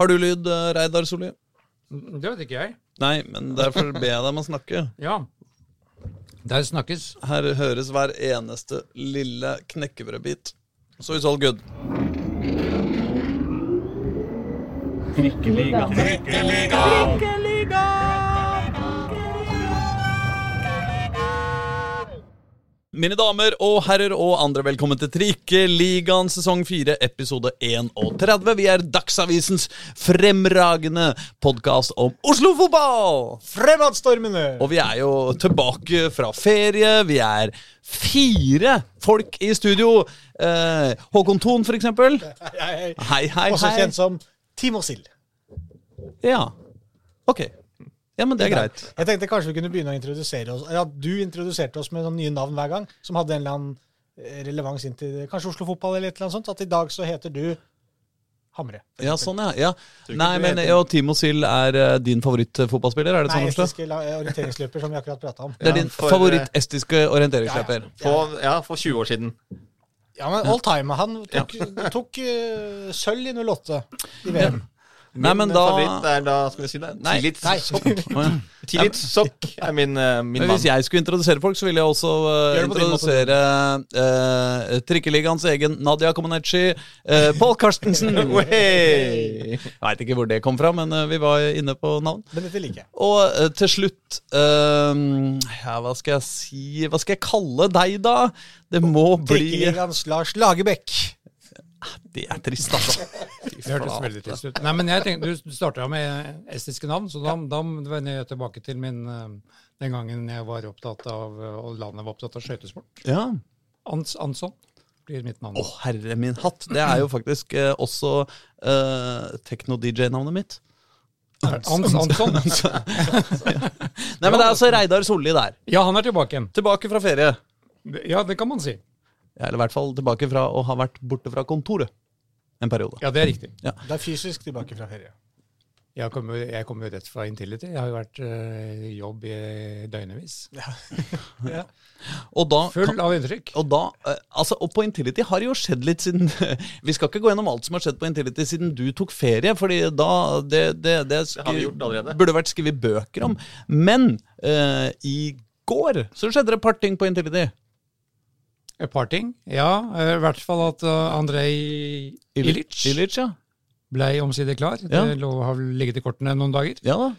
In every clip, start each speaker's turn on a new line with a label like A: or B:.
A: Har du lyd, eh, Reidar Solli?
B: Det vet ikke jeg.
A: Nei, men derfor ber jeg deg om å snakke.
B: Ja. Der snakkes.
A: Her høres hver eneste lille knekkebrødbit. So it's all good. Mine damer og herrer og andre, velkommen til Trikkeligaen sesong 4, episode 31. Vi er Dagsavisens fremragende podkast om Oslo-fotball!
C: Fremadstormende!
A: Og vi er jo tilbake fra ferie. Vi er fire folk i studio. Eh, Håkon Thon, for eksempel.
C: Hei, hei.
A: Hei,
C: Også kjent som Timo Sild.
A: Ja. Ok. Ja, men det er greit.
C: Jeg tenkte kanskje vi kunne begynne å introdusere oss Ja, Du introduserte oss med noen nye navn hver gang, som hadde en eller annen eh, relevans inn til kanskje Oslo Fotball eller et eller annet sånt. At i dag så heter du Hamre.
A: Ja, sånn, ja. ja. Nei, men
D: heter-
A: og Timo Sild er eh, din favorittfotballspiller? Er det
C: Nei,
A: sånn Nei,
C: estiske eh, orienteringsløper, som vi akkurat prata om.
A: Det er din
D: for,
A: favorittestiske orienteringsløper.
D: For, ja, for 20 år siden.
C: Ja, men all time. Han tok, tok uh, sølv i 08 i VM.
A: Nei, men da
D: favoritt er da, skal vi si det,
A: Nei.
D: Tillits
C: Nei.
D: sokk.
A: Å, ja.
D: Sokk er min, eh, min mann.
A: hvis jeg skulle introdusere folk, så ville jeg også eh,
C: måte.
A: introdusere uh, Trikkeligaens egen Nadia Comaneci, uh, Pål Karstensen! Jeg veit ikke hvor det kom fra, men vi var inne på navn.
C: Men dette liker jeg.
A: Og til slutt Ja, hva skal jeg si Hva skal jeg kalle deg, da? Det må bli
C: Trikkeligaens Lars Lagerbäck.
A: Det er trist, altså.
B: Det hørtes veldig trist ut. Nei, men jeg tenkte, Du starta med estiske navn, så da, da vender jeg tilbake til min eh, den gangen jeg var opptatt av, eh, og landet var opptatt av skøytesport.
A: Ja.
B: Ans, Ansson blir mitt navn.
A: Å, herre min hatt. Det er jo faktisk eh, også eh, tekno-DJ-navnet mitt.
B: Hans Hansson.
A: Nei, men det er altså Reidar Solli der.
B: Ja, han er tilbake igjen.
A: Tilbake fra ferie.
B: Ja, det kan man si.
A: Ja, eller i hvert fall tilbake fra å ha vært borte fra kontoret en periode.
B: Ja, det er riktig.
C: Det er fysisk tilbake fra ferie.
B: Jeg kommer jo jeg kom jo rett fra Intility. Jeg har jo vært øh, jobb i døgnevis.
C: Ja.
A: Og da,
B: Full av inntrykk.
A: og da øh, altså, og på Intility har det jo skjedd litt siden Vi skal ikke gå gjennom alt som har skjedd på Intility siden du tok ferie, for da Det, det, det,
D: Det har vi gjort allerede.
A: burde vært skrevet bøker om. Men eh, i går så skjedde det et par ting på Intility.
B: Et par ting. Ja, eh, i hvert fall at uh, Andrej Ilic
A: Ilic, ja.
B: ble omsider klar.
A: Ja.
B: Det lå, har ligget i kortene noen dager.
A: ja da.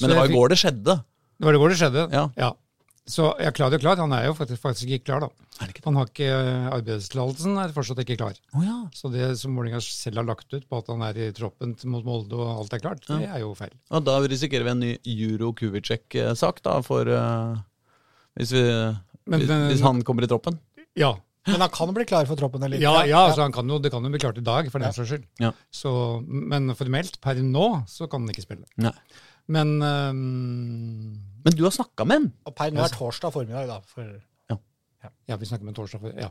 A: Men det var i går det skjedde.
B: Det var i går det skjedde.
A: Ja.
B: Så ja, Claudio klar, han er jo faktisk, faktisk ikke klar, da.
A: Ikke?
B: Han har ikke eh, Arbeidstillatelsen er fortsatt ikke klar.
A: Oh, ja.
B: Så det som Vålerenga selv har lagt ut på at han er i troppen mot Molde og alt er klart, det er jo feil.
A: Og da risikerer vi en ny Juro Kuvicek-sak, da, for uh, hvis, vi,
B: Men
A: hvis, hvis han kommer i troppen.
B: Ja,
C: Men han kan bli klar for troppen eller
B: ja, ja altså han kan jo, det kan jo bli klart i dag, for den saks skyld.
A: Ja.
B: Så, men formelt, per nå, så kan han ikke spille.
A: Nei.
B: Men um,
A: Men du har snakka med ham?
C: Og per nå er torsdag formiddag, da. For
B: Ja, vi snakker med torsdag for Ja,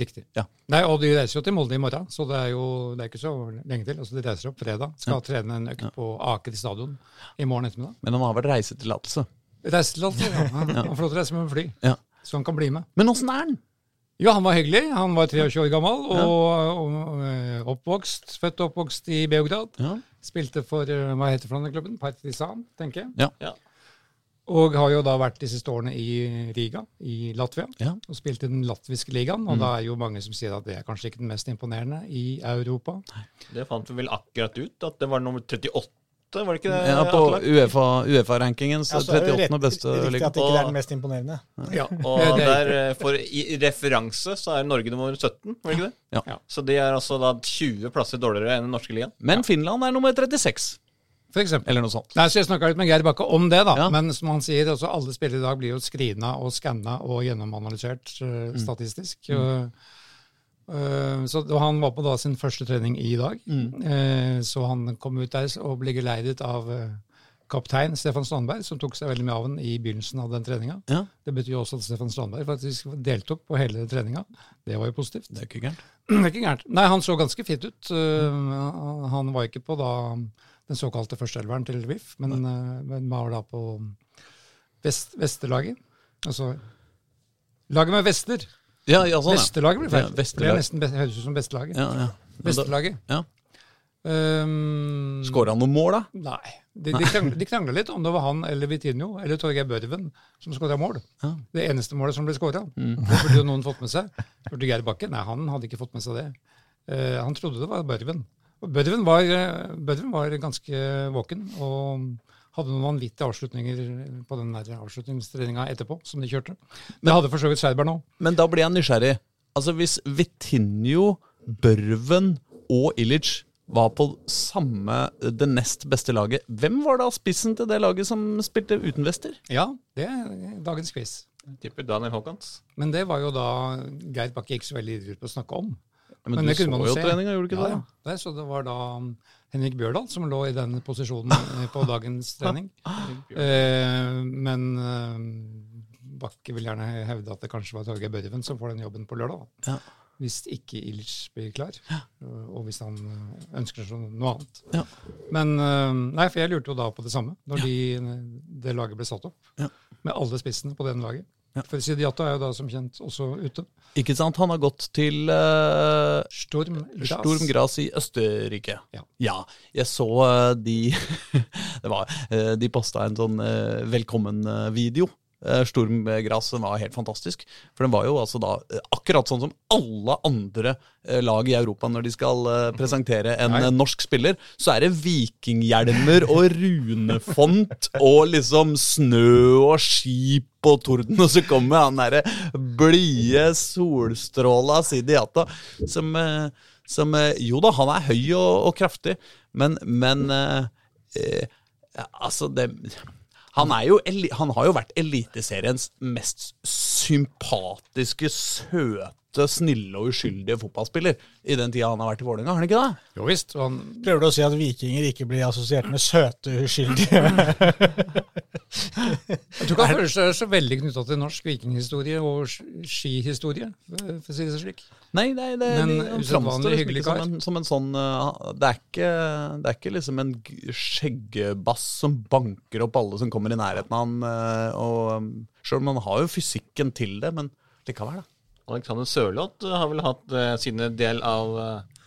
B: riktig.
A: Ja.
B: Nei, Og de reiser jo til Molde i morgen, så det er jo det er ikke så lenge til. Altså, De reiser opp fredag. Skal trene en økt på Aker stadion i morgen ettermiddag.
A: Men han har vel reisetillatelse.
B: Reisetillatelse, ja. Han han får lov til å reise med fly,
A: Ja.
B: så han kan bli med.
A: Men åssen er han?
B: Ja, han var hyggelig. Han var 23 år gammel og, og, eh, oppvokst, født og oppvokst i Beograd.
A: Ja.
B: Spilte for eh, hva heter for denne klubben? Partisan, tenker jeg.
A: Ja.
D: Ja.
B: Og har jo da vært de siste årene i Riga i Latvia
A: Ja.
B: og spilt i den latviske ligaen. Og da er jo mange som sier at det er kanskje ikke den mest imponerende i Europa.
D: Det fant vi vel akkurat ut, at det var nummer 38, var det ikke det?
A: Ja, på UEFA UEFA-rankingen så
C: Ja, så er det
A: 38.
C: rett-
A: beste
C: Riktig at det ikke er den mest imponerende.
B: Ja,
D: Og
B: er
D: der, eh, for i referanse så er Norge nummer 17, var det ikke det?
A: Ja.
B: Ja.
D: Så de er altså da 20 plasser dårligere enn den norske ligaen.
A: Men Finland er nummer 36,
B: For eksempel.
A: eller noe sånt.
B: Nei, så Jeg snakka litt med Geir Bakke om det, da.
A: Ja.
B: Men som han sier, altså, alle spillere i dag blir jo skrina og skanna og gjennomanalysert uh, statistisk. Og, eh, så Han var på da sin første trening i dag. Eh, så han kom ut der og ble geleidet av eh, kaptein Stefan Strandberg, som tok seg veldig mye av den i begynnelsen av den treninga.
A: Ja,
B: Det betyr jo også at Stefan Strandberg faktisk deltok på hele treninga. Det var jo positivt.
A: det er ikke gærent.
B: Det er ikke gærent. Nei, han så ganske fit ut. Mm. han var ikke på da den såkalte førsteelveren til VIF, men, men var da på vest, Vesterlaget. Altså Laget med Vester.
A: Ja, ja, sånn, ja.
B: ble blir feil.
A: Ja,
B: det er nesten høres ut som Bestelaget.
A: Ja, ja.
B: Vestelaget.
A: Ja.
B: Um,
A: Skåra han noen mål, da?
B: Nei. De, de, krangla, de krangla litt om det var han eller Vitinho eller Torgeir Børven som skåra mål.
A: Ja.
B: Det eneste målet som ble skåra.
A: Mm.
B: Det burde jo noen fått med seg. Spurte Geir Bakke. Nei, han hadde ikke fått med seg det. Uh, han trodde det var Børven. Og Børven var, eh, Børven var ganske våken og hadde noen vanvittige avslutninger på den avslutningstreninga etterpå, som de kjørte. Men, Det hadde for så vidt Skjærberg nå.
A: Men da blir jeg nysgjerrig. Altså Hvis Vitinho, Børven og Illich var på samme, det nest beste laget, hvem var da spissen til det laget som spilte uten vester?
B: Ja, det er dagens quiz.
D: Tipper Daniel Haakons.
B: Men det var jo da Geir Bakke ikke så veldig ivrig på å snakke om.
A: Men,
B: Men
A: du så jo
B: se.
A: treninga, gjorde du ikke
B: Ja,
A: det?
B: ja. Det, så det var da Henrik Bjørdal som lå i den posisjonen eh, på dagens trening. Eh, men eh, Bakke vil gjerne hevde at det kanskje var Torgeir Børven som får den jobben på lørdag.
A: Ja.
B: Hvis ikke Ilic blir klar, og hvis han ønsker seg noe annet.
A: Ja.
B: Men Nei, for jeg lurte jo da på det samme når de, det laget ble satt opp.
A: Ja.
B: Med alle spissene på den laget.
A: Ja.
B: For Sidiato er jo da som kjent også ute.
A: Ikke sant? Han har gått til uh,
B: Storm Gras.
A: I Østerrike.
B: Ja.
A: jeg så uh, de Det var uh, De posta en sånn uh, velkommen-video. Sturm Gras var helt fantastisk. For den var jo altså da eh, akkurat sånn som alle andre eh, lag i Europa når de skal eh, presentere en
B: Nei.
A: eh, norsk spiller. Så er det vikinghjelmer og runefont og liksom snø og skip og torden, og så kommer han derre blide, solstråla Sidiata som, eh, som eh, Jo da, han er høy og, og kraftig, men, men eh, eh, Altså, det han, jo, han har jo vært Eliteseriens mest sympatiske, søte, snille og uskyldige fotballspiller i den tida han har vært i Vålerenga, har han ikke det?
B: Jo visst. og Han,
C: Prøver du å si at vikinger ikke blir assosiert med søte, uskyldige
B: Jeg tror ikke han føler seg så veldig knytta til norsk vikinghistorie og sk- skihistorie, for å si det slik.
A: Nei, nei det,
B: Men
A: de- han framstår liksom ikke som en, som en sånn uh, det, er ikke, det er ikke liksom en skjeggebass som banker opp alle som kommer i nærheten av han. uh, og um, Sjøl om han har jo fysikken til det, men likevel, da.
D: Alexander Sørloth har vel hatt eh, sine del av eh,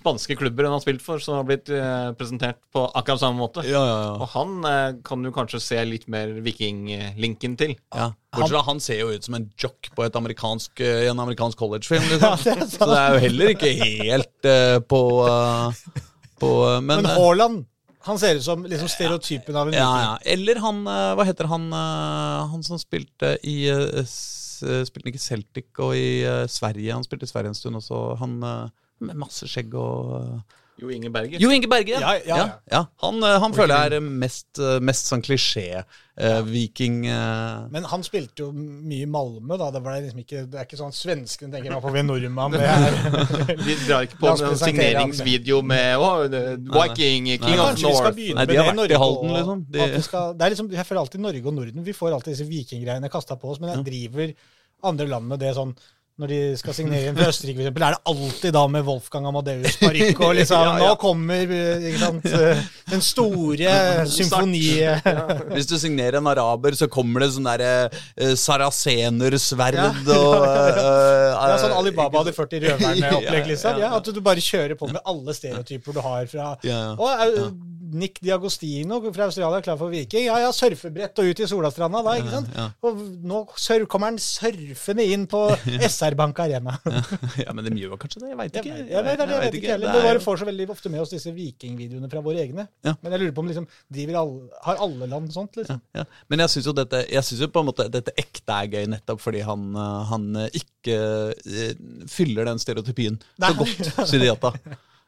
D: spanske klubber han har spilt for, som har blitt eh, presentert på akkurat samme måte.
A: Ja, ja, ja.
D: Og han eh, kan du kanskje se litt mer vikinglinken til.
A: Ja. Bortsett fra han ser jo ut som en jock på et amerikansk, eh, en amerikansk collegefilm. Liksom. Så det er jo heller ikke helt uh, på, uh, på uh, Men,
C: Men
A: eh,
C: Haaland han ser ut som liksom stereotypen av en
A: ja,
C: viking.
A: ja. Eller han eh, Hva heter han eh, Han som spilte i eh, han Spilte ikke Celtic og i eh, Sverige? Han spilte i Sverige en stund også. Han eh, med masse skjegg og
D: Jo Inge Berger.
A: Jo Inge Berge!
C: Ja, ja, ja.
A: ja. Han, eh, han føler jeg er mest, eh, mest sånn klisjé eh, viking eh,
C: Men han spilte jo mye i Malmö, da. Det, liksom ikke, det er ikke sånn svenskene tenker vi en nordmann?
D: De drar ikke på en signeringsvideo med oh, Viking, King
A: Nei.
D: of North.
A: Nei, de har vært i Halden, liksom. De-
C: skal, det er liksom, jeg føler alltid Norge og Norden. Vi får alltid disse vikinggreiene kasta på oss, men jeg driver andre land med det sånn når de skal signere inn fra Østerrike, eksempel, er det alltid da med Wolfgang Amadeus parykk og liksom
A: Ja, ja.
C: Nå kommer eh, ikke sant, eh, den store symfoni...
A: Hvis du signerer en araber, så kommer det sånn derre uh, sarasenersverd
C: Ja.
A: og uh,
C: Det er sånn
A: eh,
C: Alibaba hadde 40
A: rødverne-opplegg,
C: liksom.
A: ja,
C: Ja, at du bare kjører på med alle stereotyper du har fra
A: Ja, ja.
C: Og eh, Nick Diagostino fra Australia klar for Viking. Ja, ja, surfebrett og ut i Solastranda da, ikke sant?
A: ja.
C: Og nå surf, kommer han surfende inn på SR Bank Arena.
A: Ja, men de gjør kanskje det? Jeg veit ikke.
C: jeg vet, jeg vet ikke heller.
A: Det
C: Vi får så veldig ofte med oss disse vikingvideoene fra våre egne.
A: Ja.
C: Men jeg lurer på om liksom, driver alle, har alle land sånt, liksom?
A: ja. Men jeg syns jo dette Jeg synes jo på en måte dette ekte er gøy, nettopp fordi han, eh, han eh, ikke eh, fyller den stereotypien så
C: Nei.
A: godt, Sidiata.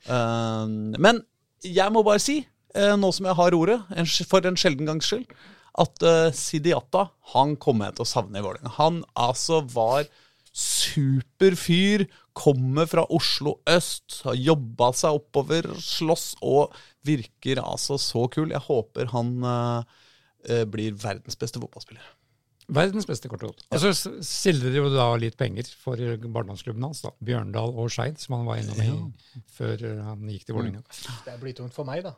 A: Uh, men jeg må bare si, nå som jeg har ordet, en, for en sjelden gangs skyld, at uh, Sidiata han kommer jeg til å savne i Vålerenga. Han altså var super fyr, kommer fra Oslo øst, har jobba seg oppover, slåss og virker altså så kul. Jeg håper han eh, eh, blir verdens beste fotballspiller.
B: Verdens beste kort Og så s- stiller de jo da litt penger for barndomsklubben hans, da. Bjørndal og Skeid, som han var innom i før eh, han gikk til Vålerenga.
C: Det blir tungt for meg, da.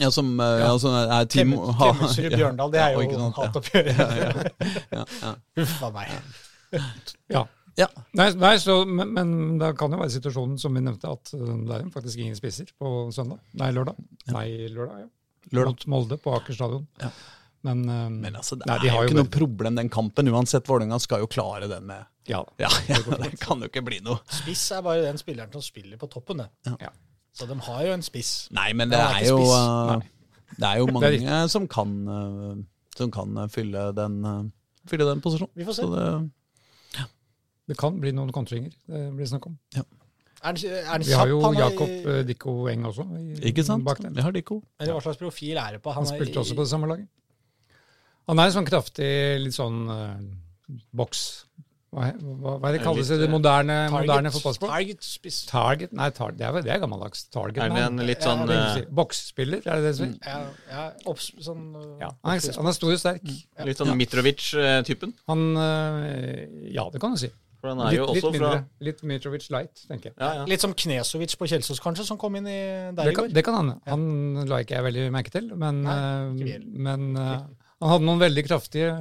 A: Ja, som uh, ja. altså, er Tim
C: Klemetsrud
A: ja,
C: Bjørndal, det er jo
A: ja.
C: hatoppgjør.
A: Ja, ja.
C: Huff a meg.
B: Ja.
A: Ja.
B: Nei, nei så, men, men det kan jo være situasjonen som vi nevnte, at uh, det er faktisk ingen spisser på søndag. Nei, lørdag. Nei, lørdag, ja.
A: Lørdag.
B: Mot Molde på Aker stadion.
A: Ja.
B: Men, uh,
A: Men altså, det
B: nei,
A: er
B: de
A: jo ikke noe problem, den kampen. Uansett, Vålerenga skal jo klare den med
B: Ja.
A: Ja, ja det kan jo ikke bli noe
C: Spiss er bare den spilleren som spiller på toppen, det.
B: Ja.
C: Så de har jo en spiss.
A: Nei, men det
C: det er
A: er jo uh, Det er jo
B: Det er
A: mange som kan uh, Som kan uh, fylle den uh, Fylle den posisjonen.
C: Vi får se.
A: Så det,
B: Det kan bli noen kontringer det blir snakk om.
C: Er det, er det
B: Vi har jo Jakob i... Dikko Eng også. i-
A: ikke sant?
B: Bak den.
A: Vi har Dikko.
C: Eller hva slags profil er det på?
B: Han
C: han
B: spilte
C: i-
B: også på det samme laget. Han er en sånn kraftig, litt sånn uh, boks... Hva, hva, hva er det kalles i det moderne,
C: Target-
B: moderne fotballspråk?
C: Target-spiss.
B: Target? Nei, tar, det, er, det er gammeldags. Target
D: Er det en litt sånn
C: ja,
D: si.
B: Boksspiller, er det det som heter?
C: Ja, ja opps, sånn uh,
B: Ja. Han er, han er stor og sterk.
D: litt sånn Mitrovic-typen?
B: Han uh, Ja, det kan du si.
D: For han er
B: Litt,
D: jo
B: litt
D: mindre, fra.
B: Litt Mitrovic light, tenker jeg.
D: ja, ja.
C: Litt som Knesovic på Kjelsås, kanskje, som kom inn i der
B: Det
C: i går.
B: det kan hende. Han la ikke jeg veldig merke til, men,
C: Nei,
B: eh, men uh, han hadde noen veldig kraftige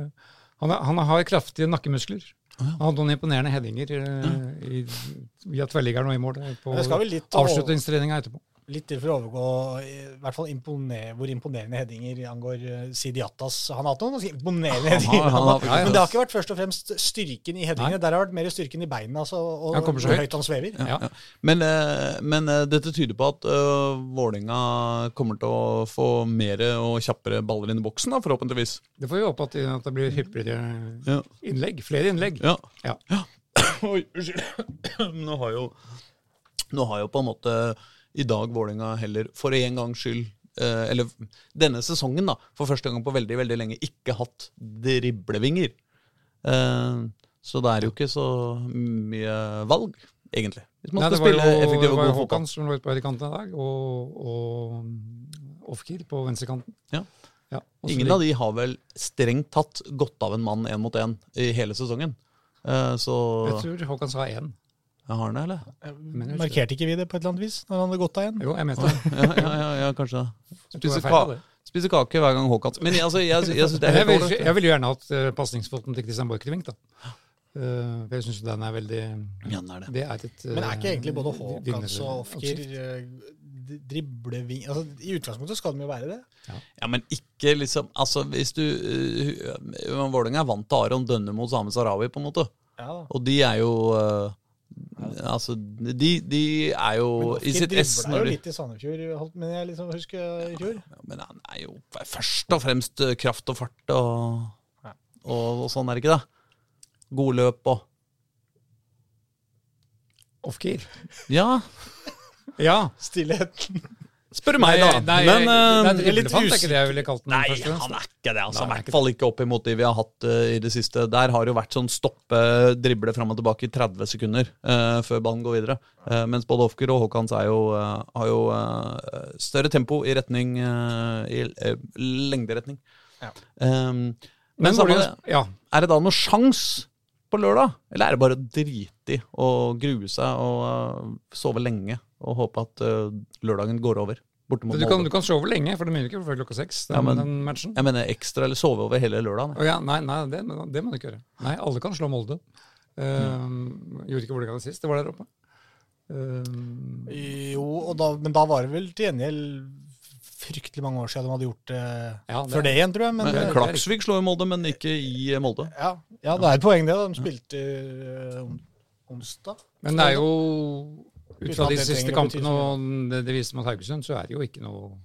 B: Han, han har kraftige nakkemuskler. Han hadde noen imponerende headinger eh, i, via tverrliggeren og i mål eh, på avslutningstreninga etterpå.
C: Litt til for å overgå i hvert fall imponer, hvor imponerende headinger angår Sidi Sidiatas. Han har hatt noen ganske imponerende
A: Han har-
C: headinger.
A: han har-
B: Ja, ja.
C: Men det har ikke vært først og fremst styrken i headingene. Der har det vært mer styrken i beina altså, og
B: Han kommer så
C: hvor
B: høyt.
C: høyt han svever.
B: Ja.
A: Ja. Men, eh, men eh, dette tyder på at uh, Vålinga kommer til å få mer og kjappere baller inn i boksen, da, forhåpentligvis.
B: Det får vi håpe at, det- at det blir hyppigere
A: Ja.
B: innlegg. Flere innlegg.
A: Ja.
B: Ja.
A: Oi, unnskyld. Nå har jo Nå har jo på en måte i dag Vålinga heller for en gangs skyld eh, Eller denne sesongen, da, for første gang på veldig veldig lenge, ikke hatt driblevinger. Eh, så det er jo ikke så mye valg, egentlig. Hvis man
B: Nei,
A: skal
B: det var
A: og
B: god
A: fotball.
B: det var jo. Håkan som lå ute på høyrekanten i dag, og, og Ofkir på venstrekanten.
A: Ja.
B: Ja,
A: Ingen av de har vel strengt tatt gått av en mann én mot én i hele sesongen. Eh, så
B: Jeg tror Håkan sa én.
A: Jeg har den, eller?
B: Jeg
C: Markerte ikke vi det på et eller annet vis når han hadde gått av igjen?
B: Jo, jeg mente det.
A: Ja, ja, ja, ja kanskje det. Spiser, ka
B: på
A: kake hver gang Håkan Men jeg, altså, jeg, jeg synes det er
B: Jeg vil, jeg vil jo gjerne hatt uh, pasningsfoten til Christian Borchgrevink, da. Uh, jeg syns den er veldig
A: Ja, den er det.
B: Det er et
C: Men er ikke egentlig både
B: eh,
C: og Ofker eh, dribleving... Altså, I utgangspunktet skal de jo være det.
A: Ja, men ikke liksom Altså, hvis du uh, Vålerenga er vant til Aron Dønnemo og Same Sarawi, på en måte.
C: Ja da.
A: Og de er jo uh, Altså, de, de er jo i sitt ess når
C: jo litt i Sandefjord, men jeg liksom husker i fjor.
A: ja, Men han er jo først og fremst uh, kraft og fart og, og, og sånn, er det ikke det? Gode løp og
B: Off-gear.
A: Ja,
B: Ja.
C: Stillheten.
A: Spør meg, da.
B: Nei,
A: men
B: jeg,
A: uh,
B: det er
C: litt
B: driblefant, er ikke det jeg ville kalt den
A: Nei, han er ikke det. altså. I hvert fall ikke opp imot de vi har hatt uh, i det siste. Der har det jo vært sånn stoppe, drible fram og tilbake i 30 sekunder uh, før ballen går videre. Eh, mens både Ofker og Haakons jo, eh, har jo eh, større tempo i retning eh, I eh, lengderetning.
C: Ja.
A: Um, men
B: Men sammen,
A: det.
B: ja,
A: Er det da noe sjans på lørdag? Eller er det bare å drite i og grue seg og eh, sove lenge og håpe at eh, lørdagen går over?
B: Du kan, du kan sove lenge, for det begynner ikke før klokka seks. Den,
A: Ja, men-
B: den matchen.
A: Jeg mener ekstra, eller sove over hele lørdagen.
B: Oh, ja, nei, nei det, det må du ikke gjøre. Nei, alle kan slå Molde. Uh, Gjorde ikke Vålerenga det sist? Det var der oppe. Uh,
C: Jo, og da, men da var det vel til gjengjeld fryktelig mange år siden de hadde gjort det
B: Ja, det-
C: før det igjen, tror jeg. Men,
A: Men, Klaksvik slår jo Molde, men ikke i Molde.
C: ja, ja, det er et poeng, det. De spilte øh, onsdag.
B: Men det er jo Ut fra de siste kampene og det, de viste mot Haugesund, så er det jo ikke noe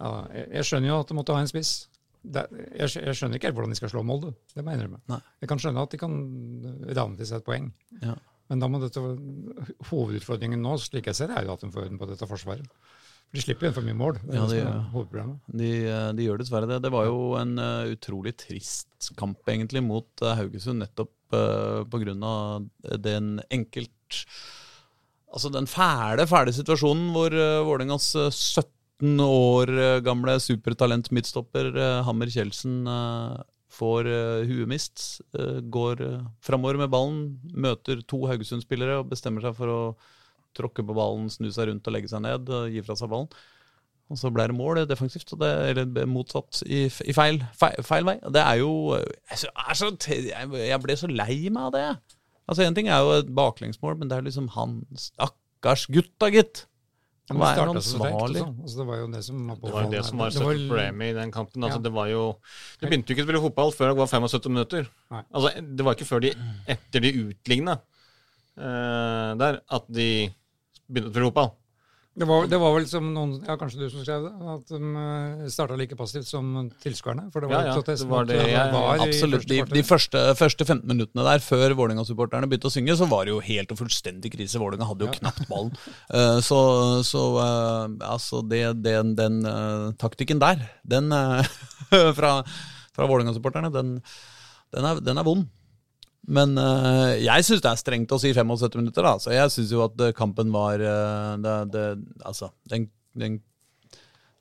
B: ja, jeg, jeg skjønner jo at de måtte ha en spiss. Det, jeg, jeg skjønner ikke helt hvordan de skal slå Molde. Det må jeg innrømme. Jeg kan skjønne at de kan rane til seg et poeng.
A: Ja.
B: Men da må dette, hovedutfordringen nå, slik jeg ser det, er jo at de får orden på dette forsvaret. De slipper inn for mye mål. Det er
A: Ja, de
B: er hovedproblemet.
A: De, eh, de gjør dessverre det. Det var jo en uh, utrolig trist kamp egentlig mot uh, Haugesund, nettopp uh, pga. den enkelt Altså den fæle, fæle situasjonen hvor uh, Vålerengas eh, 17 år gamle supertalent midtstopper Hammer Kjeldsen får uh, huemist. går uh, framover med ballen, møter to Haugesund-spillere og bestemmer seg for å tråkke på ballen, snu seg rundt og legge seg ned, gi fra seg ballen. Og så ble det mål defensivt, og det, eller motsatt i, i feil, feil, feil vei. Det er jo jeg, er så, jeg ble så lei meg av det. Altså En ting er jo et baklengsmål, men det er liksom han stakkars gutta, gitt.
B: Det
A: er ansvarlig?
B: altså. Altså, det var jo det som var
D: Det var det som var
B: Det var-
D: problemet i den kampen. Altså,
B: Ja.
D: det var jo Du begynte jo ikke å spille fotball før det var 75 minutter.
B: Nei.
D: Altså, det var ikke før de, etter de utligna uh, der, at de begynte å spille fotball.
B: Det var, det var vel som noen, ja kanskje du som skrev det, at de starta like passivt som tilskuerne. For det var
D: Ja, ja,
B: protest
D: det var det
B: ja,
D: ja,
B: VAR
A: Absolutt. De, de første, første 15 minuttene der, før Vålerenga-supporterne begynte å synge, så var det jo helt og fullstendig krise. Vålerenga hadde jo
B: Ja.
A: knapt ballen. Uh, så så uh, altså, det, den, den uh, taktikken der, den eh, fra, fra Vålerenga-supporterne, den, den, den er vond. Men eh, jeg syns det er strengt å si 75 minutter, da. Så jeg syns jo at eh, kampen var eh, det, det, Altså, den, den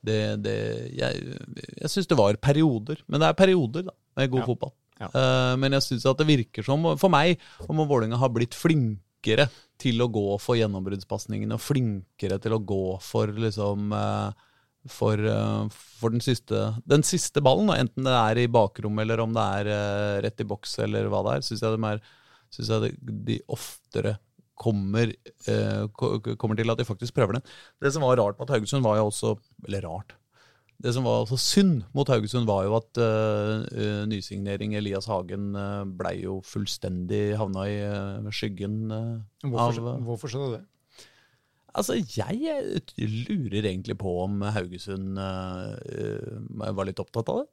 A: det, det, Jeg, jeg syns det var perioder. Men det er perioder da, med god
B: Ja.
A: fotball.
B: Ja.
A: Uh, men jeg syns det virker som, for meg, om Vålerenga har blitt flinkere til å gå for gjennombruddspasningene, og flinkere til å gå for liksom eh, for, eh, for den, siste, den siste ballen, da, enten det er i bakrommet eller om det er eh, rett i boks eller hva det er, syns jeg, de, er, synes jeg de, de oftere kommer, eh, kommer til at de faktisk prøver den. Det som var rart mot Haugesund, var jo også Eller rart. Det som var altså synd mot Haugesund, var jo at eh, nysignering Elias Hagen uh, blei jo fullstendig havna i uh, skyggen uh,
B: Hvorfor,
A: av
B: hvorfor skjedde det?
A: Altså, jeg lurer egentlig på om Haugesund eh, var litt opptatt av det.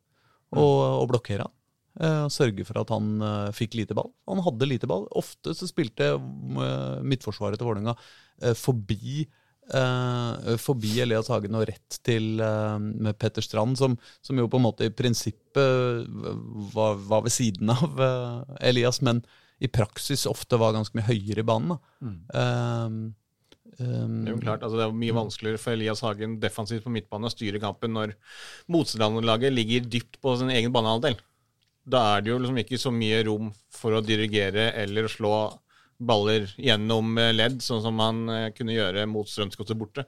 A: Og, og blokkere han. Uh, sørge for at han uh, fikk lite ball. Han hadde lite ball. Ofte så spilte midtforsvaret til Vålerenga forbi forbi Elias Hagen og rett til med Petter Strand, som, som jo på en måte i prinsippet var, var ved siden av Elias, men i praksis ofte var ganske mye høyere i banen. Da. Eh, Um,
D: Det er jo klart, altså det er mye vanskeligere for Elias Hagen defensivt på midtbane å styre kampen når motstanderlaget ligger dypt på sin egen banehalvdel. Da er det jo liksom ikke så mye rom for å dirigere eller slå baller gjennom eh, ledd, sånn som han eh, kunne gjøre mot Strømsgodset borte.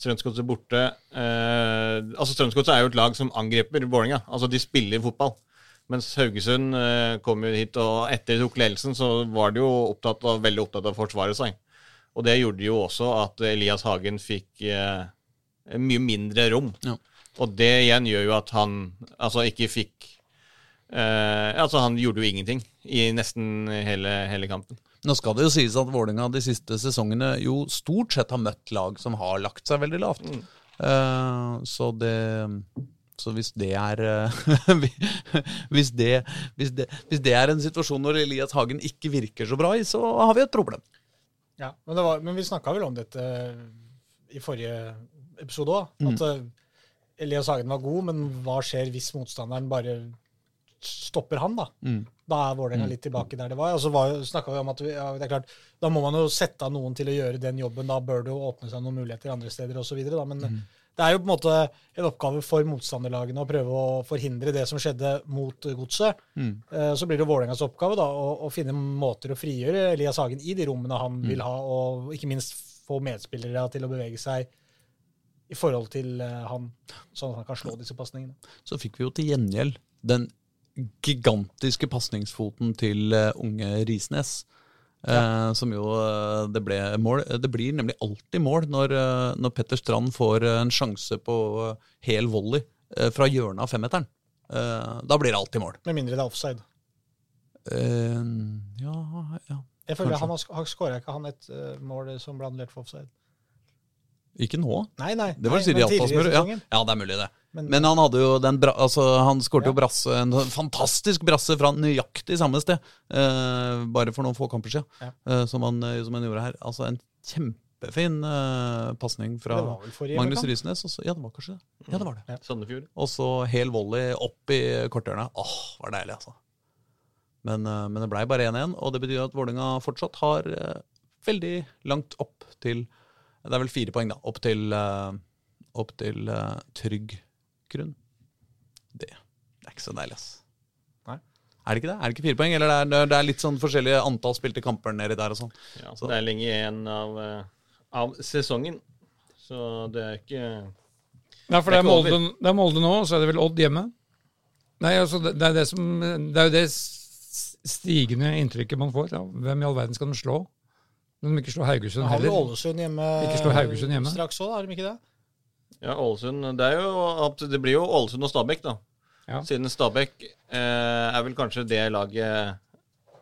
D: Strømsgodset borte eh, Altså Strømsgodset er jo et lag som angriper Vålerenga. Altså de spiller fotball. Mens Haugesund eh, kom jo hit, og etter de tok ledelsen, så var de jo opptatt av, veldig opptatt av å forsvare seg. Og det gjorde jo også at Elias Hagen fikk eh, mye mindre rom.
A: Ja.
D: Og det igjen gjør jo at han altså ikke fikk eh, Altså han gjorde jo ingenting i nesten hele, hele kampen.
A: Nå skal det jo sies at Vålerenga de siste sesongene jo stort sett har møtt lag som har lagt seg veldig lavt. Eh, så det så hvis det er eh, hvis, det, hvis, det, hvis det er en situasjon hvor Elias Hagen ikke virker så bra i, så har vi et problem.
C: Ja, men, det var, men vi snakka vel om dette i forrige episode òg. At eh, Elias Hagen var god, men hva skjer hvis motstanderen bare stopper han, da? Da er Vålerenga litt tilbake der det var. Og så snakka vi om at vi, ja, det er klart, da må man jo sette av noen til å gjøre den jobben. Da bør det jo åpne seg noen muligheter andre steder osv. Men det er jo på en måte en oppgave for motstanderlagene å prøve å forhindre det som skjedde mot Godset. Mm. Så blir det Vålerengas oppgave da, å, å finne måter å frigjøre Elias Hagen i de rommene han vil ha, og ikke minst få medspillere til å bevege seg i forhold til eh, han, sånn at han kan slå disse pasningene.
A: Så fikk vi jo til gjengjeld den gigantiske pasningsfoten til eh, unge Risnes. Eh, som jo eh, det ble mål. Det blir nemlig alltid mål når, eh, når Petter Strand får eh, en sjanse på eh, hel volley eh, fra hjørnet av femmeteren. Eh, da blir det alltid mål.
C: Med mindre det er offside.
A: Uh, ja, ja.
C: Jeg føler
A: Kanskje.
C: han har, skåra ikke han et eh, mål som ble annullert for offside.
A: Ikke nå.
C: Nei, nei.
A: Det var
C: nei,
A: Siri
C: i
A: ja. ja, det er mulig, det.
C: Men-
A: Men, han hadde jo den bra, altså, han skårte
C: Ja.
A: jo brasse, en fantastisk brasse fra nøyaktig samme sted. eh, bare for noen få kamper siden.
C: Ja.
A: eh, som, han, eh, som han gjorde her. Altså en kjempefin uh, pasning fra Magnus Rysnes. Og så- Ja, det var kanskje det. Ja, det var det.
D: Sandefjord.
A: Og så hel volley opp i korthjørnet. Åh, var deilig, altså. Men, eh, men det blei bare 1-1, og det betyr at Vålerenga fortsatt har eh, veldig langt opp til Det er vel fire poeng, da. Opp til, eh, opp til uh, trygg grunn. Det, det er ikke så deilig, ass.
C: Nei.
A: Er det ikke det? Er det ikke fire poeng? Eller det er, det er litt sånn forskjellige antall spilte kamper nedi der og sånn.
D: Ja,
A: Så-
D: det er lenge igjen av, eh, av sesongen. Så det er ikke
B: Nei, for
D: Det
B: det
D: er
B: er, Molde, det er Molde nå, og så er det vel Odd hjemme. Nei, altså, det, det er det som Det er jo det stigende inntrykket man får. Ja, hvem i all verden skal de slå? Når de ikke slår Haugesund
C: Har vi
B: heller.
C: Ålesund hjemme
B: Ikke slå Haugesund hjemme.
C: straks òg, har de ikke det?
D: Ja, Ålesund Det, er jo, at det blir jo Ålesund og Stabæk, da.
B: Ja.
D: Siden Stabæk eh, er vel kanskje det laget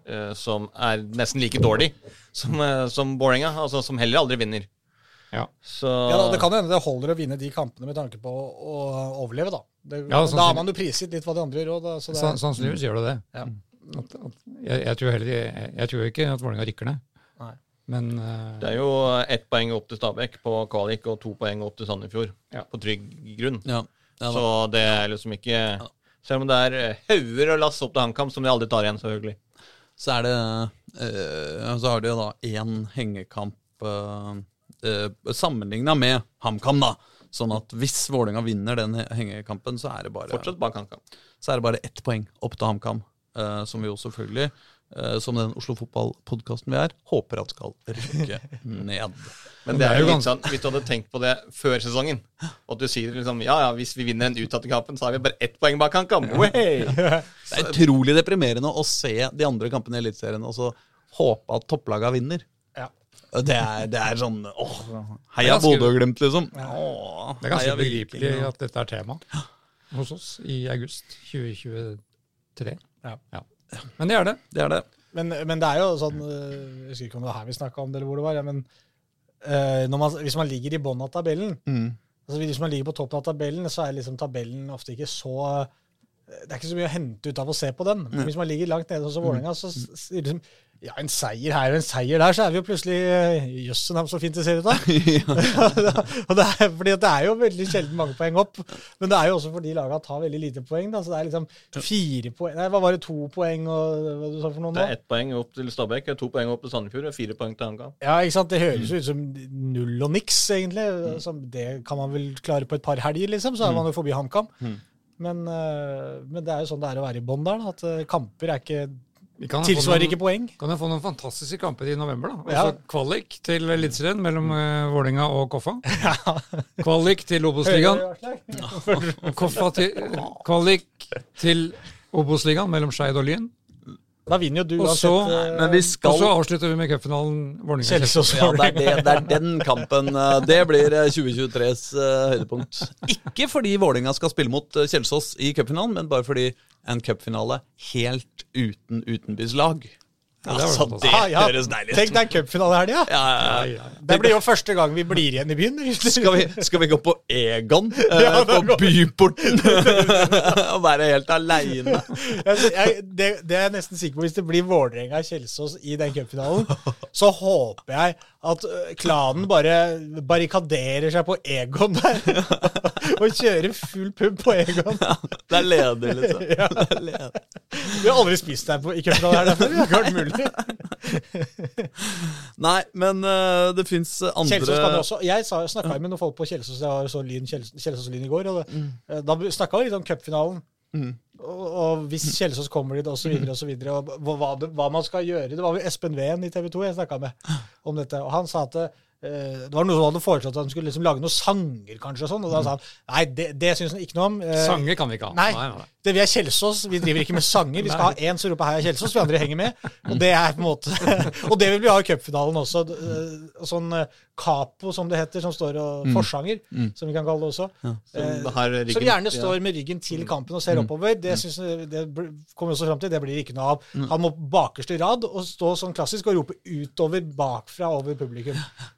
D: eh, som er nesten like dårlig som, eh, som Boringa, Altså som heller aldri vinner.
B: Ja.
D: Så
C: Ja, da, Det kan jo hende det holder å vinne de kampene med tanke på å, å overleve, da. Det,
B: Ja,
C: da har man jo prisgitt litt hva de andre gjør òg, da. Så det,
B: Sannsynligvis gjør det det.
C: Ja.
B: At, at, jeg, jeg, tror heller, jeg, jeg tror ikke at Vålerenga rykker ned.
C: Nei.
B: Men uh,
D: det er jo ett poeng opp til Stabæk på kvalik og to poeng opp til Sandefjord
B: Ja.
D: på trygg grunn.
A: Ja. Ja.
D: Så det er liksom ikke Selv om det er eh, hauger og lass opp til HamKam, som de aldri tar igjen, selvfølgelig.
A: Så er det uh, Så har de jo da én hengekamp uh, sammenligna med HamKam, da. Sånn at hvis Vålerenga vinner den hengekampen, så er det bare,
D: Fortsatt bak HamKam.
A: så er det bare ett poeng opp til HamKam. uh, som vi jo selvfølgelig, eh, som den Oslo Fotball-podkasten vi er, håper at skal rykke ned.
D: Men det er jo litt sånn, hvis du hadde tenkt på det før sesongen, og at du sier liksom ja ja, hvis vi vinner den utsatte kampen, så har vi bare ett poeng bak HamKam. Wey!
A: Det er utrolig deprimerende å se de andre kampene i Eliteserien og så håpe at topplaga vinner.
C: Ja.
A: Det er, det er sånn åh, Heia Bodø og Glimt, liksom. Åh,
B: det er ganske begripelig at dette er tema hos oss i august 2023.
C: Ja. Ja.
B: Men det er det.
A: Det er det.
C: Men, men det er jo sånn øh, Jeg husker ikke om det var her vi snakka om det, eller hvor det var. Ja, men når man, hvis man ligger i bunnen av tabellen
A: Mm.
C: altså Hvis man ligger på toppen av tabellen, så er liksom tabellen ofte ikke så øh, Det er ikke så mye å hente ut av å se på den. Men hvis man ligger langt nede som Vålerenga, så liksom, ja, en seier her og en seier der, så er vi jo plutselig Jøssen, Jøss, øh, så fint det ser ut da. og det er, fordi det er jo veldig sjelden mange poeng opp. Men det er jo også fordi laga tar veldig lite poeng. da, Så det er liksom fire poeng Nei, hva var det, to poeng og hva du sa for noe nå?
D: Det er ett poeng opp til Stabæk, to poeng opp til Sandefjord og fire poeng til HamKam.
C: Ja, ikke sant? Det høres jo ut som null og niks, egentlig. Som det kan man vel klare på et par helger, liksom. Så er man jo forbi HamKam. Men, øh, men det er jo sånn det er å være i bånn der. da, At øh, kamper er ikke, tilsvarer
B: noen-
C: ikke poeng.
B: Kan jeg få noen fantastiske kamper i november, da?
C: Ja.
B: Altså kvalik til Eliteserien mellom uh, Vålerenga og Koffa. Kvalik til Obos-ligaen. Koffa til, kvalik til Obos-ligaen mellom Skeid og Lyn.
C: Da vinner jo du
B: Og så,
C: uansett. øh,
B: og så avslutter vi med cupfinalen
C: Kjelsås.
B: Vålerenga-Kjelsås.
A: Ja, det er, det, det er den kampen. eh, Det blir eh, 2023s eh, høydepunkt. Ikke fordi Vålerenga skal spille mot eh, Kjelsås i cupfinalen, men bare fordi en cupfinale helt uten utenbys-lag.
B: Ja,
A: Altså, det
C: Ah, ja.
A: høres deilig
C: Tenk
A: ut.
C: deg cupfinale her, ja.
A: Ja, ja, ja.
C: Det blir jo første gang vi blir igjen i byen.
A: Skal vi, skal vi gå på Egon? eh, på. Byporten? og være helt aleine?
C: Det, det er jeg nesten sikker på. Hvis det blir Vålerenga-Kjelsås i den cupfinalen, så håper jeg at klanen bare barrikaderer seg på Egon der. og kjører full pub på Egon.
A: Det er leder, liksom.
C: Ja.
A: Det er leder.
C: Vi har aldri spist der på, i cupfinalen her, derfor. Det har ikke vært mulig.
A: Nei, men uh, det fins andre
C: Kjelsås kan det også Jeg snakka med noen folk på Kjelsås jeg var så lyn, Kjelsås Lyn i går. og det, mm. Da snakka vi litt om cupfinalen. Og, og hvis Kjelsås kommer dit, osv., osv. Og hva, hva, det- hva man skal gjøre. Det var jo Espen Ween i TV 2 jeg snakka med om dette. Og han sa at uh, det var noen som hadde foreslått at han skulle liksom lage noen sanger, kanskje. og sånn, Og da sa han nei, det, det syns han ikke noe om. Uh,
B: Sanger kan vi ikke ha.
C: Nei,
B: nei, nei.
C: Det, vi er Kjelsås, vi driver ikke med sanger. Vi skal ha én som roper 'Heia Kjelsås', vi andre henger med. Og det er på en måte Og det vil vi ha i cupfinalen også. eh, Sånn eh, capo, som det heter, som står og Forsanger, som vi kan kalle det også.
D: Som,
C: Eh,
D: ryggen-
C: Som gjerne står med ryggen til kampen og ser oppover. Det, synes, det kommer vi også fram til, det blir ikke noe av. Han må bakerste rad og stå sånn klassisk og rope utover bakfra over publikum.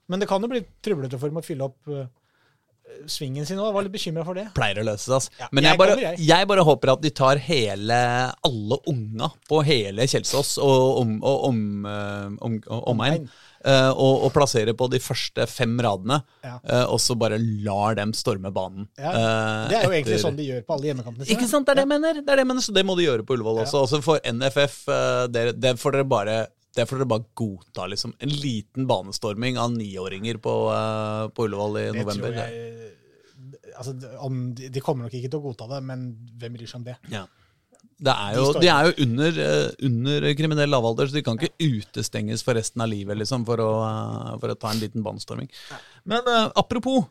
C: Men det kan jo bli trøblete for dem å fylle opp svingen sin òg. Var litt bekymra for det.
A: pleier å løse seg, Altså.
C: Ja,
A: Men
C: jeg
A: jeg bare,
C: kommer, jeg.
A: jeg bare håper at de tar hele alle unga på hele Kjelsås og om, og om, eh, om, og omegn. eh, og, og plasserer på de første fem radene,
C: Ja.
A: eh, og så bare lar dem storme banen.
C: Ja, det er jo egentlig sånn de gjør på alle hjemmekampene.
A: Ikke sant, det er det mener. Det er det jeg mener, Så det må de gjøre på Ullevål også. Også for NFF, eh, det, det får dere bare det får dere bare godta, liksom. En liten banestorming av niåringer på, uh, på Ullevål i
C: Det
A: november.
C: tror jeg altså, om de, de kommer nok ikke til å godta det, men hvem bryr seg om det?
A: Ja. Det er jo,
C: de,
A: de er jo under, eh, under kriminell lavalder, så de kan ikke utestenges for resten av livet liksom, for, å, eh, for å ta en liten banestorming. Men uh, apropos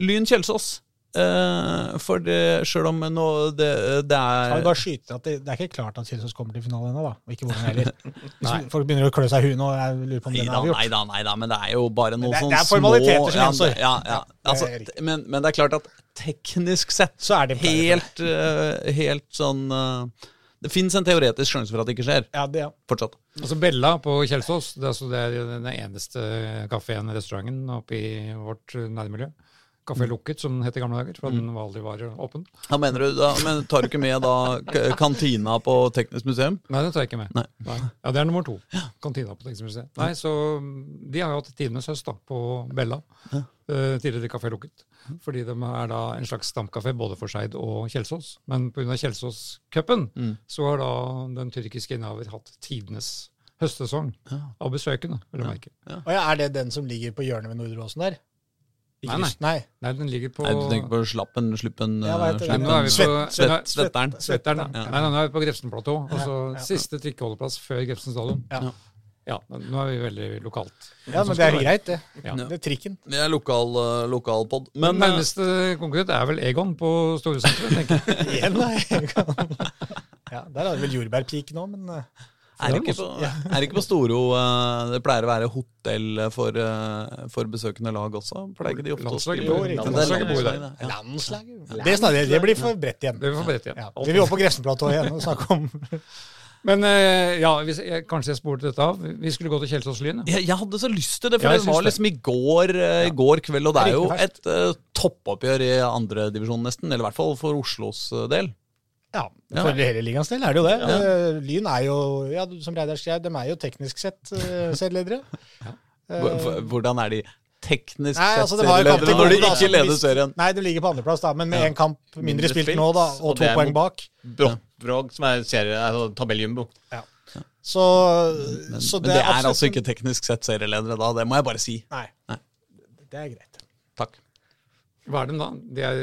A: Lyn Kjelsås. Eh, for det, sjøl om nå det, det
C: Skal vi
A: er
C: bare skyte at det, det er ikke klart at Kjelsås kommer til finalen ennå, da. Og ikke hvordan heller. Hvis Folk begynner å klø seg i huet nå. Jeg lurer på om den er
A: da,
C: avgjort.
A: nei da, nei da, men det er jo bare noe
C: sånne
A: små
C: det er formaliteter som gjenstår.
A: Ja, ja.
C: Ja, er
A: Altså, men, men det er klart at teknisk sett
C: Så er det
A: helt, uh, helt sånn uh, Det fins en teoretisk sjanse for at det ikke skjer.
C: Ja, det, ja.
A: Fortsatt.
B: Altså Bella på Kjelsås, det er, altså, det er den eneste kafeen, restauranten, oppe i vårt nærmiljø. Kafé Lukket, som den het i gamle dager, for den aldri var åpen.
A: Ja, mener du da, men Tar du ikke med da kantina på Teknisk museum?
B: Nei, den tar jeg ikke med.
A: Nei.
B: Ja, Det er nummer to. Kantina på Teknisk museum. Nei, så De har jo hatt tidenes høst da, på Bella, eh, tidligere Kafé Lukket. Fordi de er da en slags stamkafé både for Skeid og Kjelsås. Men pga. Kjelsås-cupen så har da den tyrkiske innehaver hatt tidenes høstsesong av besøkende, vil jeg merke.
C: Og ja, er det den som ligger på hjørnet ved Nordre Åsen der? Ikke
B: Nei, nei.
C: nei.
B: Den ligger på
A: Nei, Du tenker på slappen, sluppen
C: Ja, hva heter
B: nå er vi på
C: Svett-
A: Svett, Svetteren.
B: Svetteren.
A: Ja.
B: Nei, nå er vi på Grefsenplatå. Altså
C: ja.
B: siste trikkeholdeplass før Grefsen stadion.
C: Ja.
B: Ja, nå er vi veldig lokalt.
C: Ja, men det er greit, det.
B: Ja.
C: Det er trikken.
A: Det er lokal, uh, lokalpod.
B: Men
A: Men eh,
B: nærmeste konkurrent er vel Egon på Storesenteret, tenker jeg.
C: Igjen, nei. Ja, der hadde vi vel jordbærpiken nå, men eh,
A: er det ikke på, er det ikke på Storo uh, det pleier å være hotell for, uh, for besøkende lag også? Pleier ikke de ofte å
B: Landslaget
A: spille?
C: bor-
A: Ja,
C: landslaget
A: det er
B: bor der.
A: ja.
C: landslaget Det, snakker, det blir for bredt igjen.
B: Det blir vi bredt igjen.
C: Ja. Vi vil opp på Grefsenplatået igjen og snakke om
B: Men eh, ja, hvis jeg, kanskje jeg spurte dette av. Vi skulle gå til Kjelsås Lyn.
A: Jeg, jeg hadde så lyst til det, for
B: Ja,
A: det var liksom i går, uh, i går kveld, og det er jo et uh, toppoppgjør i andredivisjon nesten. Eller i hvert fall for Oslos del.
C: Ja,
A: Ja.
C: for hele ligaens del er det jo det. Eh, Lyn er jo, ja, som Reidar skrev, de er jo teknisk sett uh, serieledere.
A: Hvor-
C: Eh,
A: Hvordan er de teknisk
C: Nei,
A: sett
C: altså, det
A: serieledere når de ikke leder serien?
C: Nei, de ligger på andreplass, da, men med én kamp mindre,
D: Mindre
C: spilt,
D: spilt,
C: nå, da,
D: og
C: og to poeng bak.
D: Brog, som er serie, altså tabelljumbo.
C: Så,
A: Men,
C: så
A: men det er
C: absolutt-
A: altså ikke teknisk sett serieledere da, det må jeg bare si.
C: Nei.
A: Nei.
C: Det er greit.
A: Takk.
B: Hva er den da? Det er,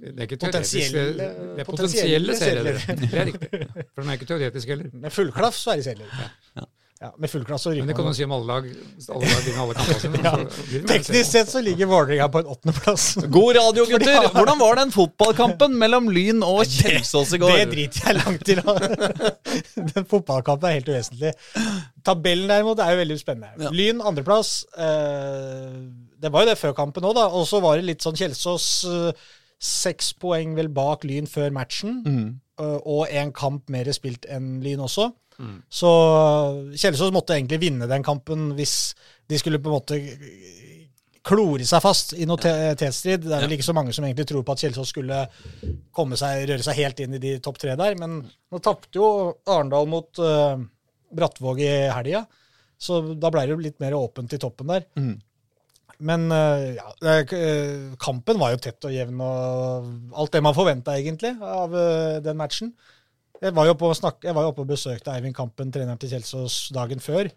B: det er ikke
C: Potensielle-
B: Det er
C: potensielle
B: potensielle serieledere. Det er riktig. For de er ikke teoretiske heller.
C: Med full klaff så er de serieledere. Ja, med full klaff så
B: Men det kan
C: man.
B: du si om alle lag. Alle lag vinner alle kampene sine.
C: Ja.
B: det
C: Teknisk sett så ligger Vålerenga på en åttendeplass.
A: God radio, gutter! Hvordan var den fotballkampen mellom Lyn og Kjelsås i går?
C: Det driter jeg langt til. Den fotballkampen er helt uvesentlig. Tabellen derimot er jo veldig spennende.
A: Ja.
C: Lyn andreplass. Eh, det var jo det før kampen òg, da. Og så var det litt sånn Kjelsås eh, seks poeng vel bak Lyn før matchen. eh, og en kamp mer spilt enn Lyn også. Så Kjelsås måtte egentlig vinne den kampen hvis de skulle på en måte klore seg fast i noe te- tetstrid. Det er vel ikke så mange som egentlig tror på at Kjelsås skulle komme seg, røre seg helt inn i de topp tre der. Men nå tapte jo Arendal mot uh, Brattvåg i helga, så da ble det jo litt mer åpent i toppen der.
A: Mm.
C: Men eh, ja, eh, kampen var jo tett og jevn og alt det man forventa egentlig av eh, den matchen. Jeg var jo oppe og, snak og besøkte Eivind Kampen, treneren til Kjelsås, dagen før.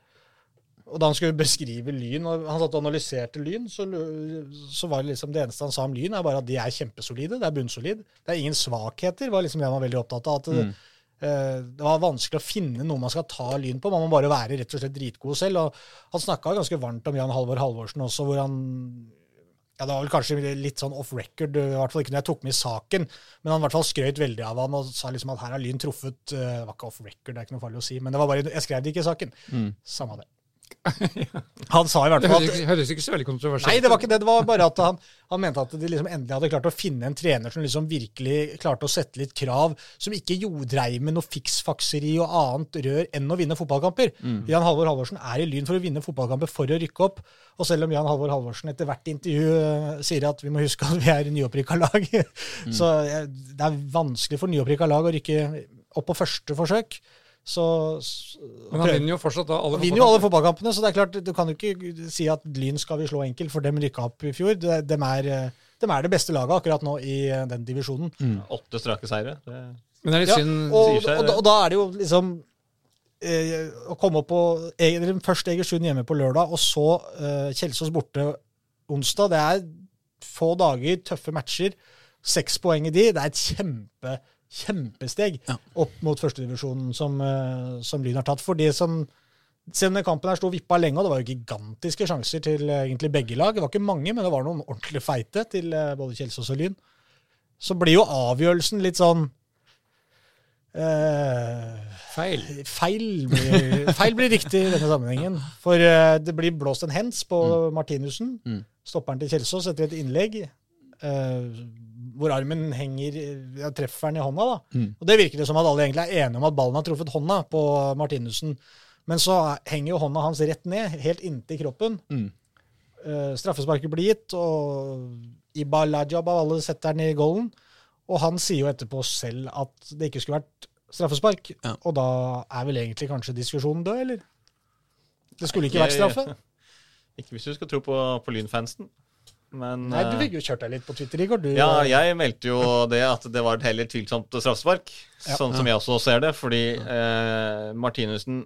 C: Og da han skulle beskrive Lyn, og han satt og analyserte Lyn, så, så var det liksom det eneste han sa om Lyn, er bare at de er kjempesolide. Det er bunnsolid. Det er ingen svakheter, var liksom det han var veldig opptatt av. At eh, det var vanskelig å finne noe man skal ta Lyn på. Man må bare være rett og slett dritgod selv. Og han snakka ganske varmt om Jan Halvor Halvorsen også, hvor han ja, Det var vel kanskje litt sånn off record, i hvert fall ikke når jeg tok med i saken. Men han i hvert fall skrøt veldig av han og sa liksom at her har Lyn truffet eh, Det var ikke off record, det er ikke noe farlig å si, men det var bare, jeg skrev det ikke i saken. Samme det. Han sa i hvert
B: Det
C: fall at
B: ikke, høres ikke så veldig kontroversielt
C: Nei, det var ikke det. Det var bare at han, han mente at de liksom endelig hadde klart å finne en trener som liksom virkelig klarte å sette litt krav, som ikke dreiv med noe fiksfakseri og annet rør enn å vinne fotballkamper. Jan Halvor Halvorsen er i Lyn for å vinne fotballkamper for å rykke opp. Og selv om Jan Halvor Halvorsen etter hvert intervju eh, sier at vi må huske at vi er nyopprykka lag, så eh, det er vanskelig for nyopprykka lag å rykke opp på første forsøk. Så, så
B: Men han vinner jo fortsatt da alle
C: vinner jo alle fotballkampene, så det er klart, du kan jo ikke si at Lyn skal vi slå enkelt, for dem rykka opp i fjor. De, dem, er, de, er det beste laget akkurat nå i eh, den divisjonen.
D: Åtte strake seire. Det,
B: Men det er litt
C: Ja,
B: synd
C: og,
D: sier seg
C: og, da, og da er det jo liksom eh, å komme opp på eller Først Egersund hjemme på lørdag, og så eh, Kjelsås borte onsdag. Det er få dager, tøffe matcher. Seks poeng i de. Det er et kjempe, kjempesteg
A: Ja.
C: opp mot førstedivisjonen som, eh, som Lyn har tatt. For det som selv om den kampen her sto vippa lenge, og det var jo gigantiske sjanser til eh, egentlig begge lag. Det var ikke mange, men det var noen ordentlig feite til eh, både Kjelsås og Lyn. så blir jo avgjørelsen litt sånn eh,
B: Feil.
C: feil, blir, feil blir riktig i denne sammenhengen. For eh, det blir blåst en hens på Martinussen.
A: Mm.
C: Stopperen til Kjelsås etter et innlegg. eh, hvor armen henger ja, Treffer den i hånda, da.
A: Mm.
C: Og det virker det som at alle egentlig er enige om at ballen har truffet hånda på Martinussen. Men så henger jo hånda hans rett ned, helt inntil kroppen.
A: Mm.
C: Uh, straffesparket blir gitt, og Iba Lajab av alle setter den i goalen. Og han sier jo etterpå selv at det ikke skulle vært straffespark.
A: Ja.
C: Og da er vel egentlig kanskje diskusjonen død, eller? Det skulle ikke vært straffe?
D: Ikke hvis du skal tro på, på Lynfansen. Men
C: Nei, du
D: eh,
C: fikk jo kjørt deg litt på Twitter, Igor. Du,
D: Ja, jeg meldte jo det at det var et heller tvilsomt straffespark,
C: Ja.
D: sånn som jeg også ser det. Fordi eh, Martinussen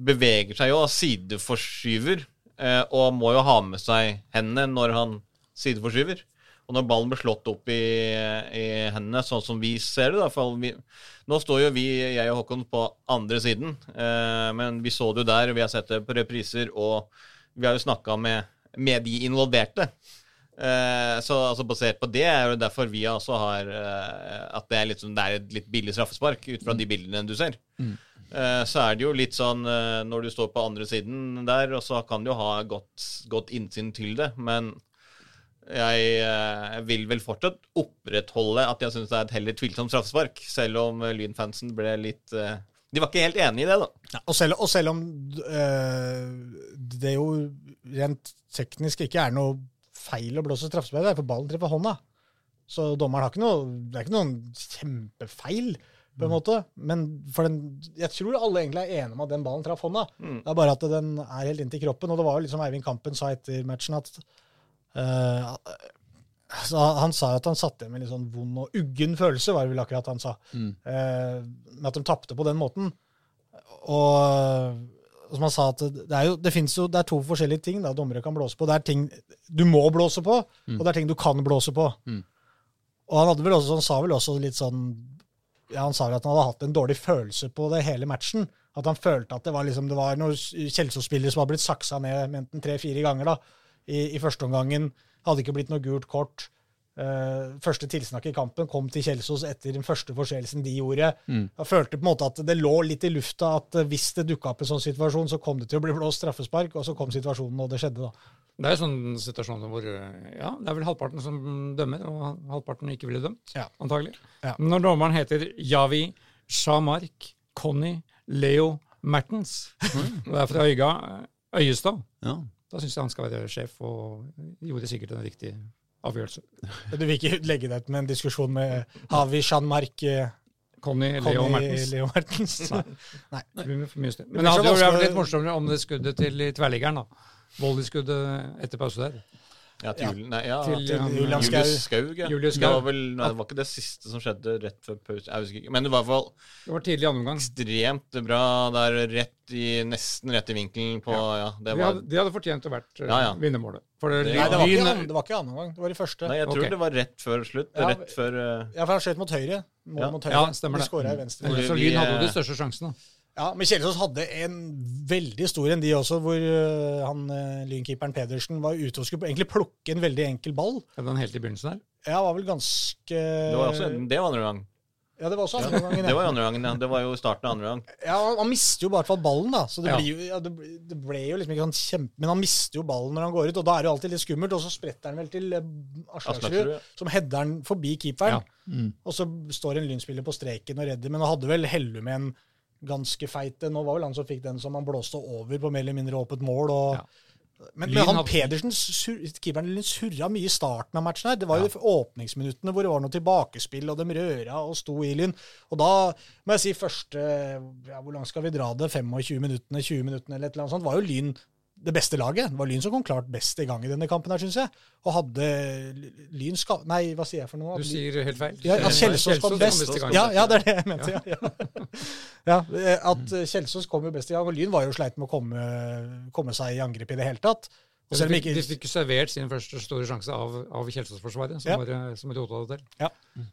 D: beveger seg jo og sideforskyver, eh, og må jo ha med seg hendene når han sideforskyver. Og når ballen blir slått opp i, i hendene, sånn som vi ser det da, for vi, Nå står jo vi, jeg og Håkon, på andre siden, eh, men vi så det jo der, vi har sett det på repriser, og vi har jo snakka med, med de involverte. Eh, så altså basert på det er jo derfor vi også har eh, at det er, litt sånn, det er et litt billig straffespark ut fra de bildene du ser. Mm. så er det jo litt sånn eh, når du står på andre siden der, og så kan du jo ha godt, godt innsyn til det, men jeg eh, vil vel fortsatt opprettholde at jeg syns det er et heller tvilsomt straffespark, selv om eh, Lynfansen ble litt eh, De var ikke helt enig i det, da.
C: Og selv, og selv om øh, det jo rent teknisk ikke er noe feil å blåse straffespark der, for ballen treffer hånda. Så dommeren har ikke noe Det er ikke noen kjempefeil, på en måte. Men for den, jeg tror alle egentlig er enige om at den ballen traff hånda.
D: Mm.
C: Det er bare at den er helt inntil kroppen. Og det var jo liksom Eivind Kampen sa etter matchen at uh, Han sa at han satt igjen med en litt sånn vond og uggen følelse, var det vel akkurat han sa.
A: Mm.
C: Uh, med at de tapte på den måten. Og som han sa, at det er jo det jo, det er to forskjellige ting da, dommere kan blåse på. Det er ting du må blåse på, og det er ting du kan blåse på.
A: Mm.
C: Og han, hadde vel også, han sa vel også litt sånn ja, Han sa vel at han hadde hatt en dårlig følelse på det hele matchen. At han følte at det var liksom, det var noen Kjelsås-spillere som hadde blitt saksa ned enten tre-fire ganger da, i, i første omgangen. Hadde ikke blitt noe gult kort. Eh, første tilsnakk i kampen kom til Kjelsås etter den første forseelsen de gjorde. Jeg følte på en måte at det lå litt i lufta at eh, hvis det dukka opp en sånn situasjon, så kom det til å bli blåst straffespark, og så kom situasjonen, og det skjedde, da.
B: Det er jo sånne situasjoner hvor ja, det er vel halvparten som dømmer, og halvparten ikke ville dømt.
C: Ja.
B: Antagelig.
C: Ja.
B: Når dommeren heter Javi Shamark Conny Leo Mertens, og er fra Øyga, Øyestad,
A: Ja.
B: da syns jeg han skal være sjef, og gjorde sikkert en riktig avgjørelse.
C: Du vil ikke legge deg ut med en diskusjon med Havi Jean-Marc
B: Conny Leo Mertens.
C: Leo Mertens?
B: Nei. Det blir for mye styr. Men det hadde jo vært litt morsommere om det skuddet til tverrliggeren, da. Volleyskuddet etter pause der.
D: Ja, til, Julen- nei, ja,
B: Til,
D: til
C: Julian Skau.
D: Julius Skaug. Ja.
B: Julius
D: Det var vel nei, det var ikke det siste som skjedde rett før pause. Jeg ikke. Men det var i hvert fall
B: Det var tidlig andre omgang.
D: ekstremt bra der, rett i, nesten rett i vinkelen på Ja, det
B: De
D: var
B: hadde, de hadde fortjent å vært uh,
D: Ja, ja.
B: vinnermålet. For det,
D: Det-
C: Nei, det var, ikke, an- det var ikke annen gang. Det var i første.
D: Nei, jeg tror
B: okay.
D: det var rett før slutt.
C: Ja,
D: rett før uh,
C: Ja, for han skjøt mot høyre. Mål
D: Ja.
C: mot høyre.
B: Ja, stemmer
C: De
B: det.
C: skåra i venstre.
B: Så Lyn hadde jo
D: eh,
B: de største sjansene.
C: Ja, men Kjelsås hadde en veldig stor en, de også, hvor øh, han øh, lynkeeperen Pedersen var ute og skulle egentlig plukke en veldig enkel ball.
B: Hadde han helt i begynnelsen der.
C: Ja, var vel ganske
D: Det var også det var andre gang.
C: Ja, det var også andre gangen.
D: Det var andre gangen, ja. Det var jo starten av andre gang.
C: Ja, han, mister jo i hvert fall ballen, da. Så det,
B: Ja.
C: blir jo, ja, det, ble- det ble jo liksom ikke sånn kjempe... Men han mister jo ballen når han går ut, og da er det jo alltid litt skummelt. Og så spretter han vel til eh,
D: Aslaksrud,
C: som header han forbi keeperen.
B: Ja.
C: Og så står en lynspiller på streken og redder, men han hadde vel Hellum en ganske feite. Nå var vel han som fikk den som han blåste over på mer eller mindre åpent mål. og...
B: Ja.
C: Men, men han Pedersen, sur- keeperen Lyn, surra mye i starten av matchen her. Det var jo åpningsminuttene hvor det var noe tilbakespill, og de røra og sto i Lyn. Og da må jeg si første ja, Hvor langt skal vi dra det? 25 minuttene, 20 minuttene eller et eller annet sånt. Var jo Lyn det beste laget. Det var Lyn som kom klart best i gang i denne kampen her, syns jeg. Og hadde Lyn ska... Nei, hva sier jeg for noe?
B: Du sier helt feil.
C: Ja, Kjelsås kom best. Ja, ja, det er det jeg mente. Ja, ja. ja, At eh, Kjelsås kom jo best i gang, og Lyn var jo sleit med å komme, komme seg i angrep i det hele tatt. Og
B: De fikk,
C: ikke
B: de fikk servert sin første store sjanse av, av Kjelsås-forsvaret, som,
C: Ja.
B: var, eh, som rota det til.
C: Ja.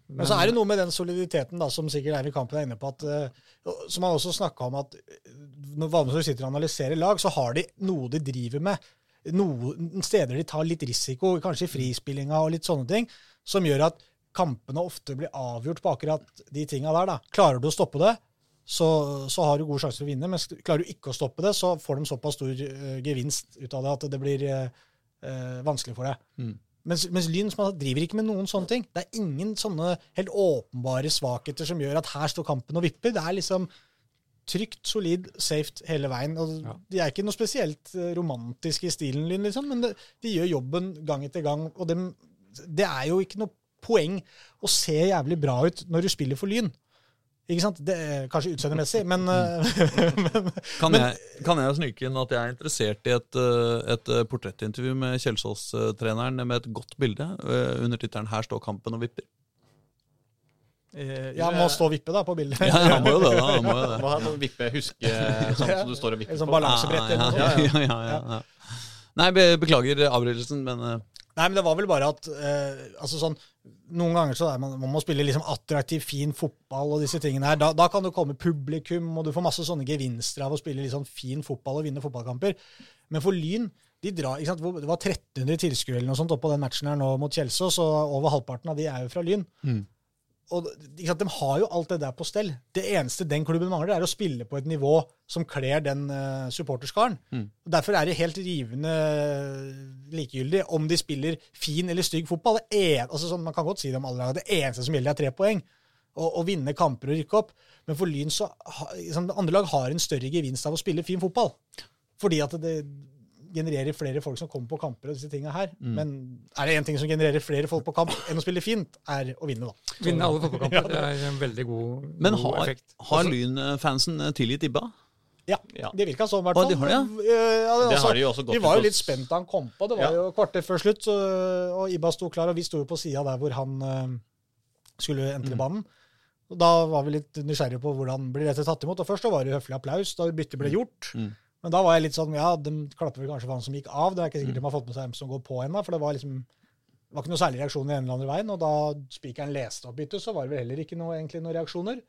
C: Men så er det noe med den soliditeten da, som sikkert Eivind Kampen er inne på, at, eh, som han også snakka om at når Valmsøy sitter og analyserer lag, så har de noe de driver med. Noen steder de tar litt risiko, kanskje i frispillinga og litt sånne ting, som gjør at kampene ofte blir avgjort på akkurat de tinga der. da. Klarer du å stoppe det, så, så har du gode sjanser til å vinne. Men klarer du ikke å stoppe det, så får de såpass stor uh, gevinst ut av det at det blir eh, vanskelig for deg.
A: Mm.
C: Mens, mens Lyn driver ikke med noen sånne ting. Det er ingen sånne helt åpenbare svakheter som gjør at her står kampen og vipper. Det er liksom trygt, solid, safe hele veien. Og
B: Ja.
C: De er ikke noe spesielt romantiske i stilen, Lyn, liksom, men det, de gjør jobben gang etter gang. Og det, det er jo ikke noe poeng å se jævlig bra ut når du spiller for Lyn. Ikke sant? Det er kanskje utseendemessig, men, eh, men
A: Kan,
C: Men-
A: jeg, kan jeg snike inn at jeg er interessert i et, eh, et eh, portrettintervju med Kjelsås-treneren med et godt bilde under tittelen 'Her står kampen og vipper'?
C: Ja, må stå og vippe da på bildet.
A: Ja, han må jo det, da. Han må jo det.
D: Må ha noen vippe, huske sånn som du står og vipper
C: sånn
D: på.
C: balansebrett eller noe
A: ja,
C: sånt.
A: ja, ja, ja, ja. Nei, beklager avbrytelsen, men
C: Nei, men det var vel bare at eh, altså sånn, Noen ganger så er man, man må spille liksom attraktiv, fin fotball og disse tingene her. Da, da kan det komme publikum, og du får masse sånne gevinster av å spille sånn fin fotball og vinne fotballkamper. Men for Lyn de drar, ikke sant, Det var 1300 tilskuere eller noe sånt oppå den matchen her nå mot Kjelsås, og over halvparten av de er jo fra Lyn.
A: Mm.
C: Og sant, De har jo alt det der på stell. Det eneste den klubben mangler, er å spille på et nivå som kler den uh, supporterskaren.
A: Mm.
C: Og Derfor er det helt rivende likegyldig om de spiller fin eller stygg fotball. En, altså sånn, man kan godt si det om alle lag. Det eneste som gjelder, er tre poeng. Og, og vinne kamper og rykke opp. Men for Lyn så liksom, andre lag har en større gevinst av å spille fin fotball. Fordi at det genererer flere folk som kommer på kamper og disse tingene her.
A: Mm.
C: Men er det én ting som genererer flere folk på kamp enn å spille fint, er å vinne, da.
B: Vinne alle fotballkamper. Det er en veldig god,
A: Men
B: god
A: har,
B: effekt.
A: har Lyn-fansen eh, tilgitt Ibba?
C: Ja,
D: Ja.
C: det virka sånn, i hvert fall.
A: de har det,
C: øh, ja,
D: Det
C: altså,
D: de
C: Vi var jo litt spent da han kom på. Det var
D: Ja.
C: jo kvarter før slutt, så, og Ibba sto klar, og vi sto jo på sida der hvor han uh, skulle entre
A: Mm.
C: banen. Og Da var vi litt nysgjerrige på hvordan blir dette tatt imot. Og Først så var det høflig applaus da byttet ble gjort.
A: Mm.
C: Men da var jeg litt sånn Ja, de klapper vel kanskje for han som gikk av. Det er ikke sikkert de har fått med seg hvem som går på ennå. For det var liksom det var ikke noe særlig reaksjon i den eller andre veien. Og da spikeren leste opp byttet, så var det vel heller ikke noe, egentlig noen reaksjoner.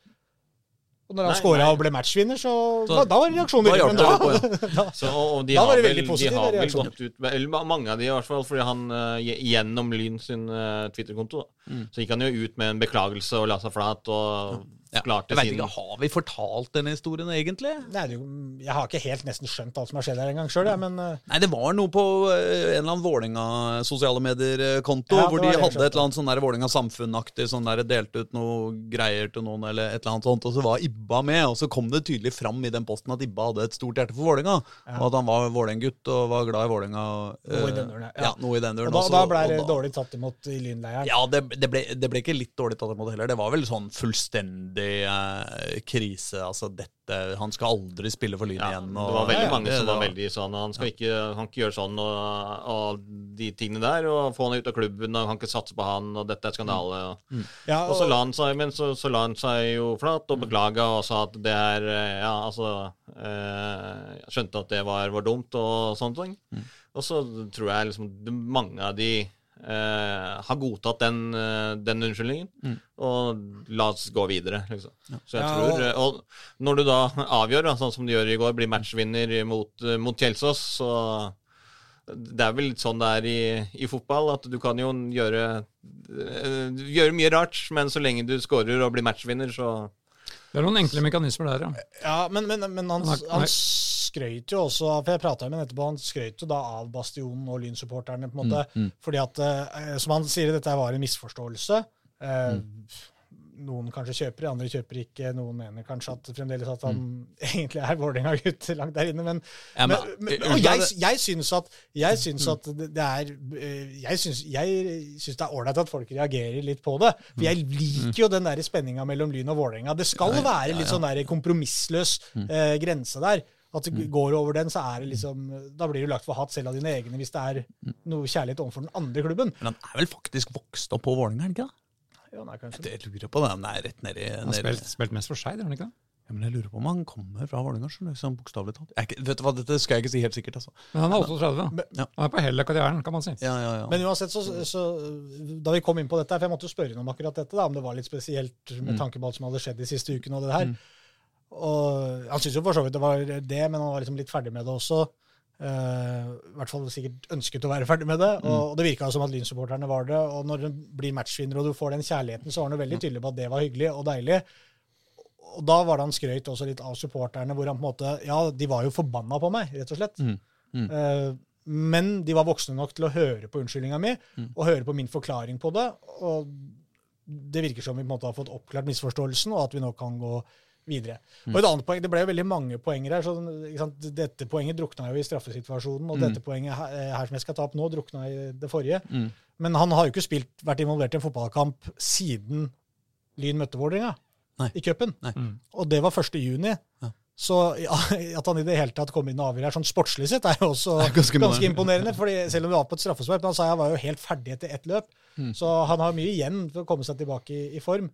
C: Og når han scora og ble matchvinner, så,
A: Så-
C: da, da var det reaksjoner.
A: Da
C: Men da-
A: på,
C: ja.
D: Så, og, de
C: Da var det
D: vel,
C: veldig
D: de
C: positive
D: har vel
C: reaksjoner.
D: gått ut Eller mange av de i hvert fall, fordi han eh, gjennom Lyn sin eh, Twitter-konto.
A: Mm.
D: Så gikk han jo ut med en beklagelse og la seg flat og
A: Ja.
D: Forklarte
A: Jeg vet
D: sin
A: ikke, Har vi fortalt denne historien egentlig?
C: Nei, det, jeg har ikke helt nesten skjønt alt som har skjedd her engang sjøl, men øh,
A: Nei, det var noe på eh, en eller annen Vålinga sosiale medier-konto,
C: Ja,
A: hvor de hadde et eller annet sånn Vålinga samfunn-aktig, sånn der delte ut noe greier til noen, eller et eller annet sånt, og så var Ibba med, og så kom det tydelig fram i den posten at Ibba hadde et stort hjerte for Vålinga, og at han var Vålerenga-gutt og var glad i Vålinga.
C: Noe i
A: eh,
C: den duren, ja.
A: ja. noe i den duren.
C: Og da,
A: også,
C: da ble det dårlig tatt imot i lynleiren.
A: Ja, det, det, ble, det ble ikke litt dårlig tatt imot heller. Det var vel sånn fullstendig eh, krise. Altså, dette Han skal aldri spille for Lyn
D: ja,
A: igjen.
D: Det var veldig
A: Ja,
D: mange
A: det-
D: som var
A: det
D: veldig sånn Han skal ikke, han kan ikke gjøre sånn og, og de tingene der, og få han ut av klubben, og han kan ikke satse på han, og dette er skandale. Og,
C: Ja,
D: og så la han seg men så, så la han seg jo flat og beklaga og sa at det er eh, Ja, altså eh, skjønte at det var, var dumt og sånne ting. Og så tror jeg liksom mange av de eh, har godtatt den, eh, den unnskyldningen. Og la oss gå videre, liksom. Så jeg
C: Ja,
D: tror
C: og-
D: eh, Og når du da avgjør, da, sånn som du gjør i går, blir matchvinner mot, eh, mot Kjelsås, så det er vel litt sånn det er i, i fotball, at du kan jo gjøre, gjøre mye rart, men så lenge du scorer og blir matchvinner, så
B: Det er noen enkle mekanismer der, ja.
C: Ja, men, men, men han, han skrøt jo også For jeg prata med ham etterpå, han skrøt jo da av Bastionen og Lyn-supporterne, på en måte.
A: Mm, mm.
C: Fordi at, eh, som han sier, dette var en misforståelse. Eh,
A: Mm.
C: Noen kanskje kjøper, andre kjøper ikke. Noen mener kanskje at fremdeles at han
A: Mm.
C: egentlig er Vålerenga-gutt langt der inne. Men,
A: Ja, men-
C: men, men, og jeg, jeg syns at, jeg syns at det, er eh, Jeg syns, jeg syns det er ålreit at folk reagerer litt på det. For jeg liker jo den der spenninga mellom Lyn og Vålerenga. Det skal være litt sånn der kompromissløs eh, grense der. At det går over den, så er det liksom Da blir du lagt for hatt selv av dine egne hvis det er noe kjærlighet overfor den andre klubben.
A: Men han er vel faktisk vokst opp på Vålerenga, er ikke det?
C: Ja, nei, kanskje.
A: Jeg lurer på det. Han er rett nedi
B: Han har spilt, spilt mest for seg, har han ikke det?
A: Ja, men jeg lurer på om han kommer fra Vålerenga, liksom, bokstavelig talt. Jeg vet du hva, Dette skal jeg ikke si helt sikkert, altså.
B: Men han er 38.
C: Men-
B: da. Han er på hell av karrieren, kan man si.
A: Ja, ja, ja.
C: Men uansett, så, så da vi kom inn på dette, for jeg måtte jo spørre ham om akkurat dette, da, om det var litt spesielt med
A: Mm.
C: tanke på alt som hadde skjedd de siste ukene og det her. Og Han syntes jo for så vidt det var det, men han var liksom litt ferdig med det også. Eh, I hvert fall sikkert ønsket å være ferdig med det. Og, og det virka som at Lyn-supporterne var det. Og når du blir matchvinner og du får den kjærligheten, så var han veldig tydelig på at det var hyggelig og deilig. Og da var det han skrøyt også litt av supporterne, hvor han på en måte Ja, de var jo forbanna på meg, rett og slett.
A: Mm. Mm.
C: Uh, men de var voksne nok til å høre på unnskyldninga mi,
A: Mm.
C: og høre på min forklaring på det. Og det virker som vi på en måte har fått oppklart misforståelsen, og at vi nå kan gå videre.
A: Mm.
C: Og et annet poeng, Det ble jo veldig mange poenger her. så ikke sant, Dette poenget drukna jo i straffesituasjonen, og
A: Mm.
C: dette poenget her, eh, her som jeg skal ta opp nå, drukna i det forrige.
A: Mm.
C: Men han har jo ikke spilt, vært involvert i en fotballkamp siden Lyn møtte Vålerenga i cupen.
B: Mm.
C: Og det var 1. juni.
A: Ja.
C: Så ja, at han i det hele tatt kom inn og avgjorde her sånn sportslig sett, er jo også
A: er ganske
C: ganske,
A: imponerende.
C: fordi Selv om det var på et straffespark, men han sa jeg var jo helt ferdig etter ett løp.
A: Mm.
C: Så han har mye igjen for å komme seg tilbake i, i form.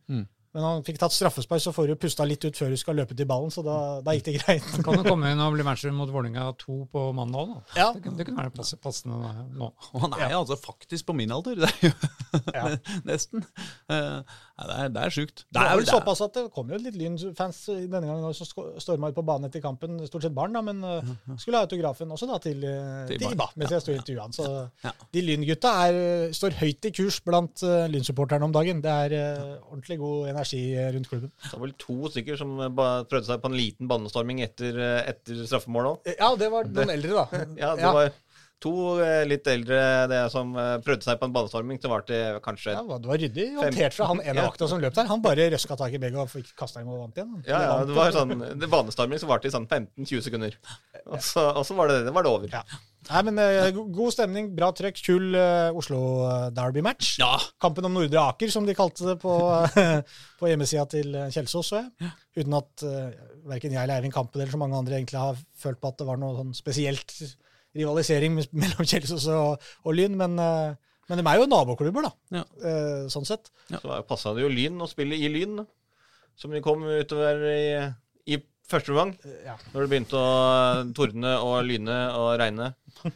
C: Men han fikk tatt straffespark, så får du pusta litt ut før du skal løpe til ballen, så da, da gikk det greit.
B: Han kan jo komme inn og bli matcher mot Vålerenga 2 på mandag da.
C: Ja.
B: Det, kunne- det kunne være pass- passende nå.
A: Og han er jo altså faktisk på min alder. Det er jo
C: Ja.
A: nesten. Eh, det er, det er sjukt.
C: Det er vel såpass at det kom jo litt Lyn-fans denne gangen også, som storma ut på banen etter kampen. Stort sett barn, da, men uh, skulle ha autografen også da til, uh,
A: Til
C: til. Iba, mens jeg sto i intervjuet. Så
A: Ja.
C: de Lyn-gutta er, står høyt i kurs blant uh, Lyn-supporterne om dagen. Det er uh, ordentlig god energi eh, rundt klubben.
D: Det var vel to stykker som eh, prøvde seg på en liten banestorming etter, eh, etter straffemål òg.
C: Ja, det var noen eldre, da.
D: Ja, det var to eh, litt eldre det som eh, prøvde seg på en banestorming. Så var det kanskje
C: Ja, det var ryddig håndtert fra han ene
D: Ja.
C: vakta som løp der. Han bare røska tak i begge og fikk kasta dem og vant igjen.
D: Ja, ja, det var sånn det banestorming som varte i sånn 15-20 sekunder. Og så, og så var det, var det over.
C: Ja. Nei, men uh, God stemning, bra trøkk, kul uh, Oslo eh, Derby-match.
A: Ja.
C: Kampen om Nordre Aker, som de kalte det på, på hjemmesida til Kjelsås, Ja. Uten at uh, verken jeg eller Eivind Kampen eller så mange andre egentlig har følt på at det var noe sånn spesielt rivalisering mellom Kjelsås og, og Lyn. Men, eh, men de er jo naboklubber, da,
A: Ja.
C: eh, sånn sett.
D: Så passa det jo Lyn å spille i Lyn, som de kom utover i, i første omgang.
C: Eh, Ja.
D: Når det begynte å tordne og lyne og regne.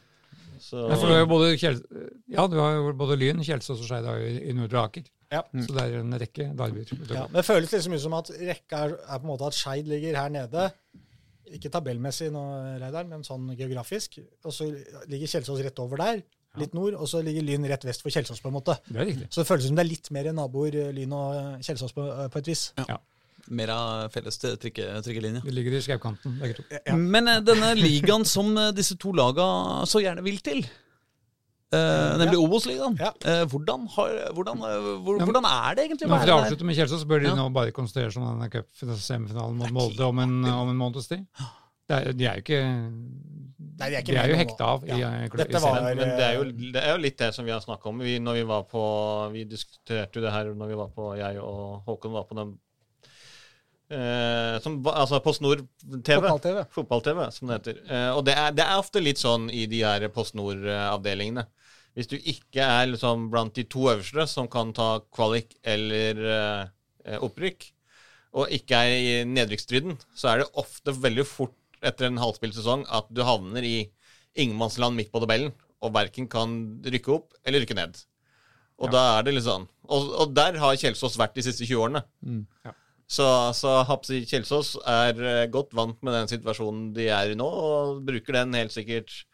D: Så
B: Ja, du har jo både, Kjel ja, du har jo både Lyn, Kjelsås og Skeid i, i Nordre Aker.
C: Ja.
B: Så det er en rekke derbyer.
C: Ja, men det føles liksom ut som at rekka er, er på en måte at Skeid ligger her nede. Ikke tabellmessig nå, Reidar, men sånn geografisk. Og så ligger Kjelsås rett over der, litt nord, og så ligger Lyn rett vest for Kjelsås, på en måte.
B: Det er riktig.
C: Så det føles som det er litt mer naboer, eh, Lyn og eh, Kjelsås, på, på et vis. Ja.
A: Mer av felles trykkelinje.
B: De ligger i skaukanten, begge to.
C: Ja.
A: Men eh, denne ligaen som eh, disse to laga så gjerne vil til, eh, nemlig Obos-ligaen,
C: Ja.
A: Uh, hvordan, hvordan, eh, hvor,
B: Ja,
A: hvordan er det egentlig?
B: Når
A: å
B: avslutter med Kjelsås, bør de
A: Ja.
B: nå bare konsentrere seg om denne cupsemifinalen mot Molde om en, om en måneds tid? Det er, de er jo ikke
C: Nei, de er ikke
B: De er jo hekta av i,
C: Ja.
B: i, i,
C: Dette var-
B: serien.
D: Men, det, er jo, det er jo litt det som vi har snakka om vi, når vi var på Vi diskuterte jo det her når vi var på Jeg og Håkon var på den eh, som, Altså Post Nord-TV.
C: Fotball-TV.
D: Fotball-TV, som det heter. Eh, og det er, det er ofte litt sånn i de her Post Nord-avdelingene. Hvis du ikke er liksom blant de to øverste som kan ta kvalik eller eh, opprykk, og ikke er i nedrykksstriden, så er det ofte veldig fort etter en halvspilt sesong at du havner i ingenmannsland midt på tabellen, og verken kan rykke opp eller rykke ned. Og da er det litt sånn. Og, og der har Kjelsås vært de siste 20 årene.
B: Ja.
D: Så, så Hapsi Kjelsås er eh, godt vant med den situasjonen de er i nå, og bruker den helt sikkert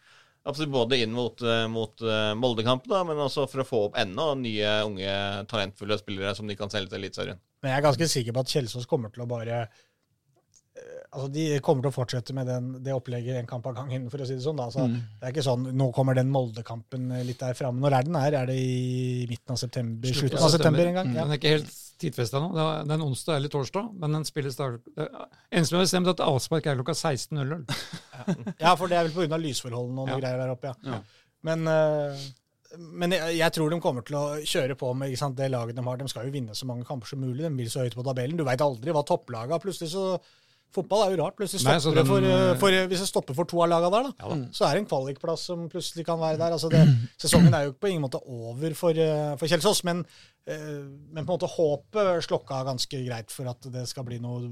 D: absolutt både inn mot, eh, mot eh, Molde-kampen, men også for å få opp enda nye, unge, talentfulle spillere som de kan selge til Eliteserien.
C: Men jeg er ganske sikker på at Kjelsås kommer til å bare Altså, De kommer til å fortsette med den, det opplegget en kamp av gangen, for å si det sånn. da. Altså, Det er ikke sånn nå kommer den Molde-kampen litt der framme. Når er den her? Er det i midten av september?
B: Slutten av
C: september en gang? Ja.
B: Den er ikke helt tidfesta nå. Det er, er en onsdag eller torsdag, men den spilles da Eneste som har bestemt at avspark er klokka 16.00.
C: ja, for det er vel pga. lysforholdene og noe
B: Ja.
C: greier der oppe, ja.
A: Ja.
C: Men, uh, men jeg, jeg tror de kommer til å kjøre på med ikke sant, det laget de har. De skal jo vinne så mange kamper som mulig. De vil så høyt på tabellen. Du veit aldri hva topplaga Plutselig så Fotball er jo rart. Plutselig stopper
B: Nei,
C: den, for, eh, for Hvis det stopper for to av lagene der, da,
B: Ja da.
C: så er det en kvalikplass som plutselig kan være der. Altså det, sesongen er jo på ingen måte over for, eh, for Kjelsås, men, eh, men på en måte håpet slokka ganske greit for at det skal bli noe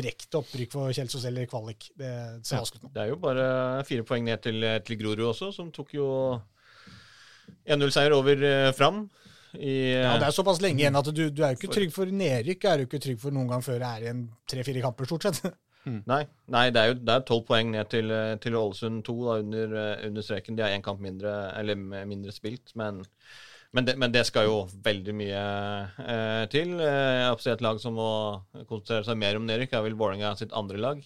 C: direkte opprykk for Kjelsås eller kvalik. Det ser vanskelig ut nå.
D: Det er jo bare fire poeng ned til, til Grorud også, som tok jo 1-0-seier over eh, Fram. I,
C: Ja, det er såpass lenge igjen at du, du er jo ikke trygg for nedrykk. Er du ikke trygg for noen gang før det er igjen tre-fire kamper, stort sett.
D: Nei, nei, det er jo det er 12 poeng ned til, eh, til Ålesund 2 da, under, eh, under streken. De har én kamp mindre, eller mindre spilt, men, men, det, men det skal jo veldig mye eh, til. Eh, et lag som må konsentrere seg mer om nedrykk, er vel Vålerenga sitt andre lag.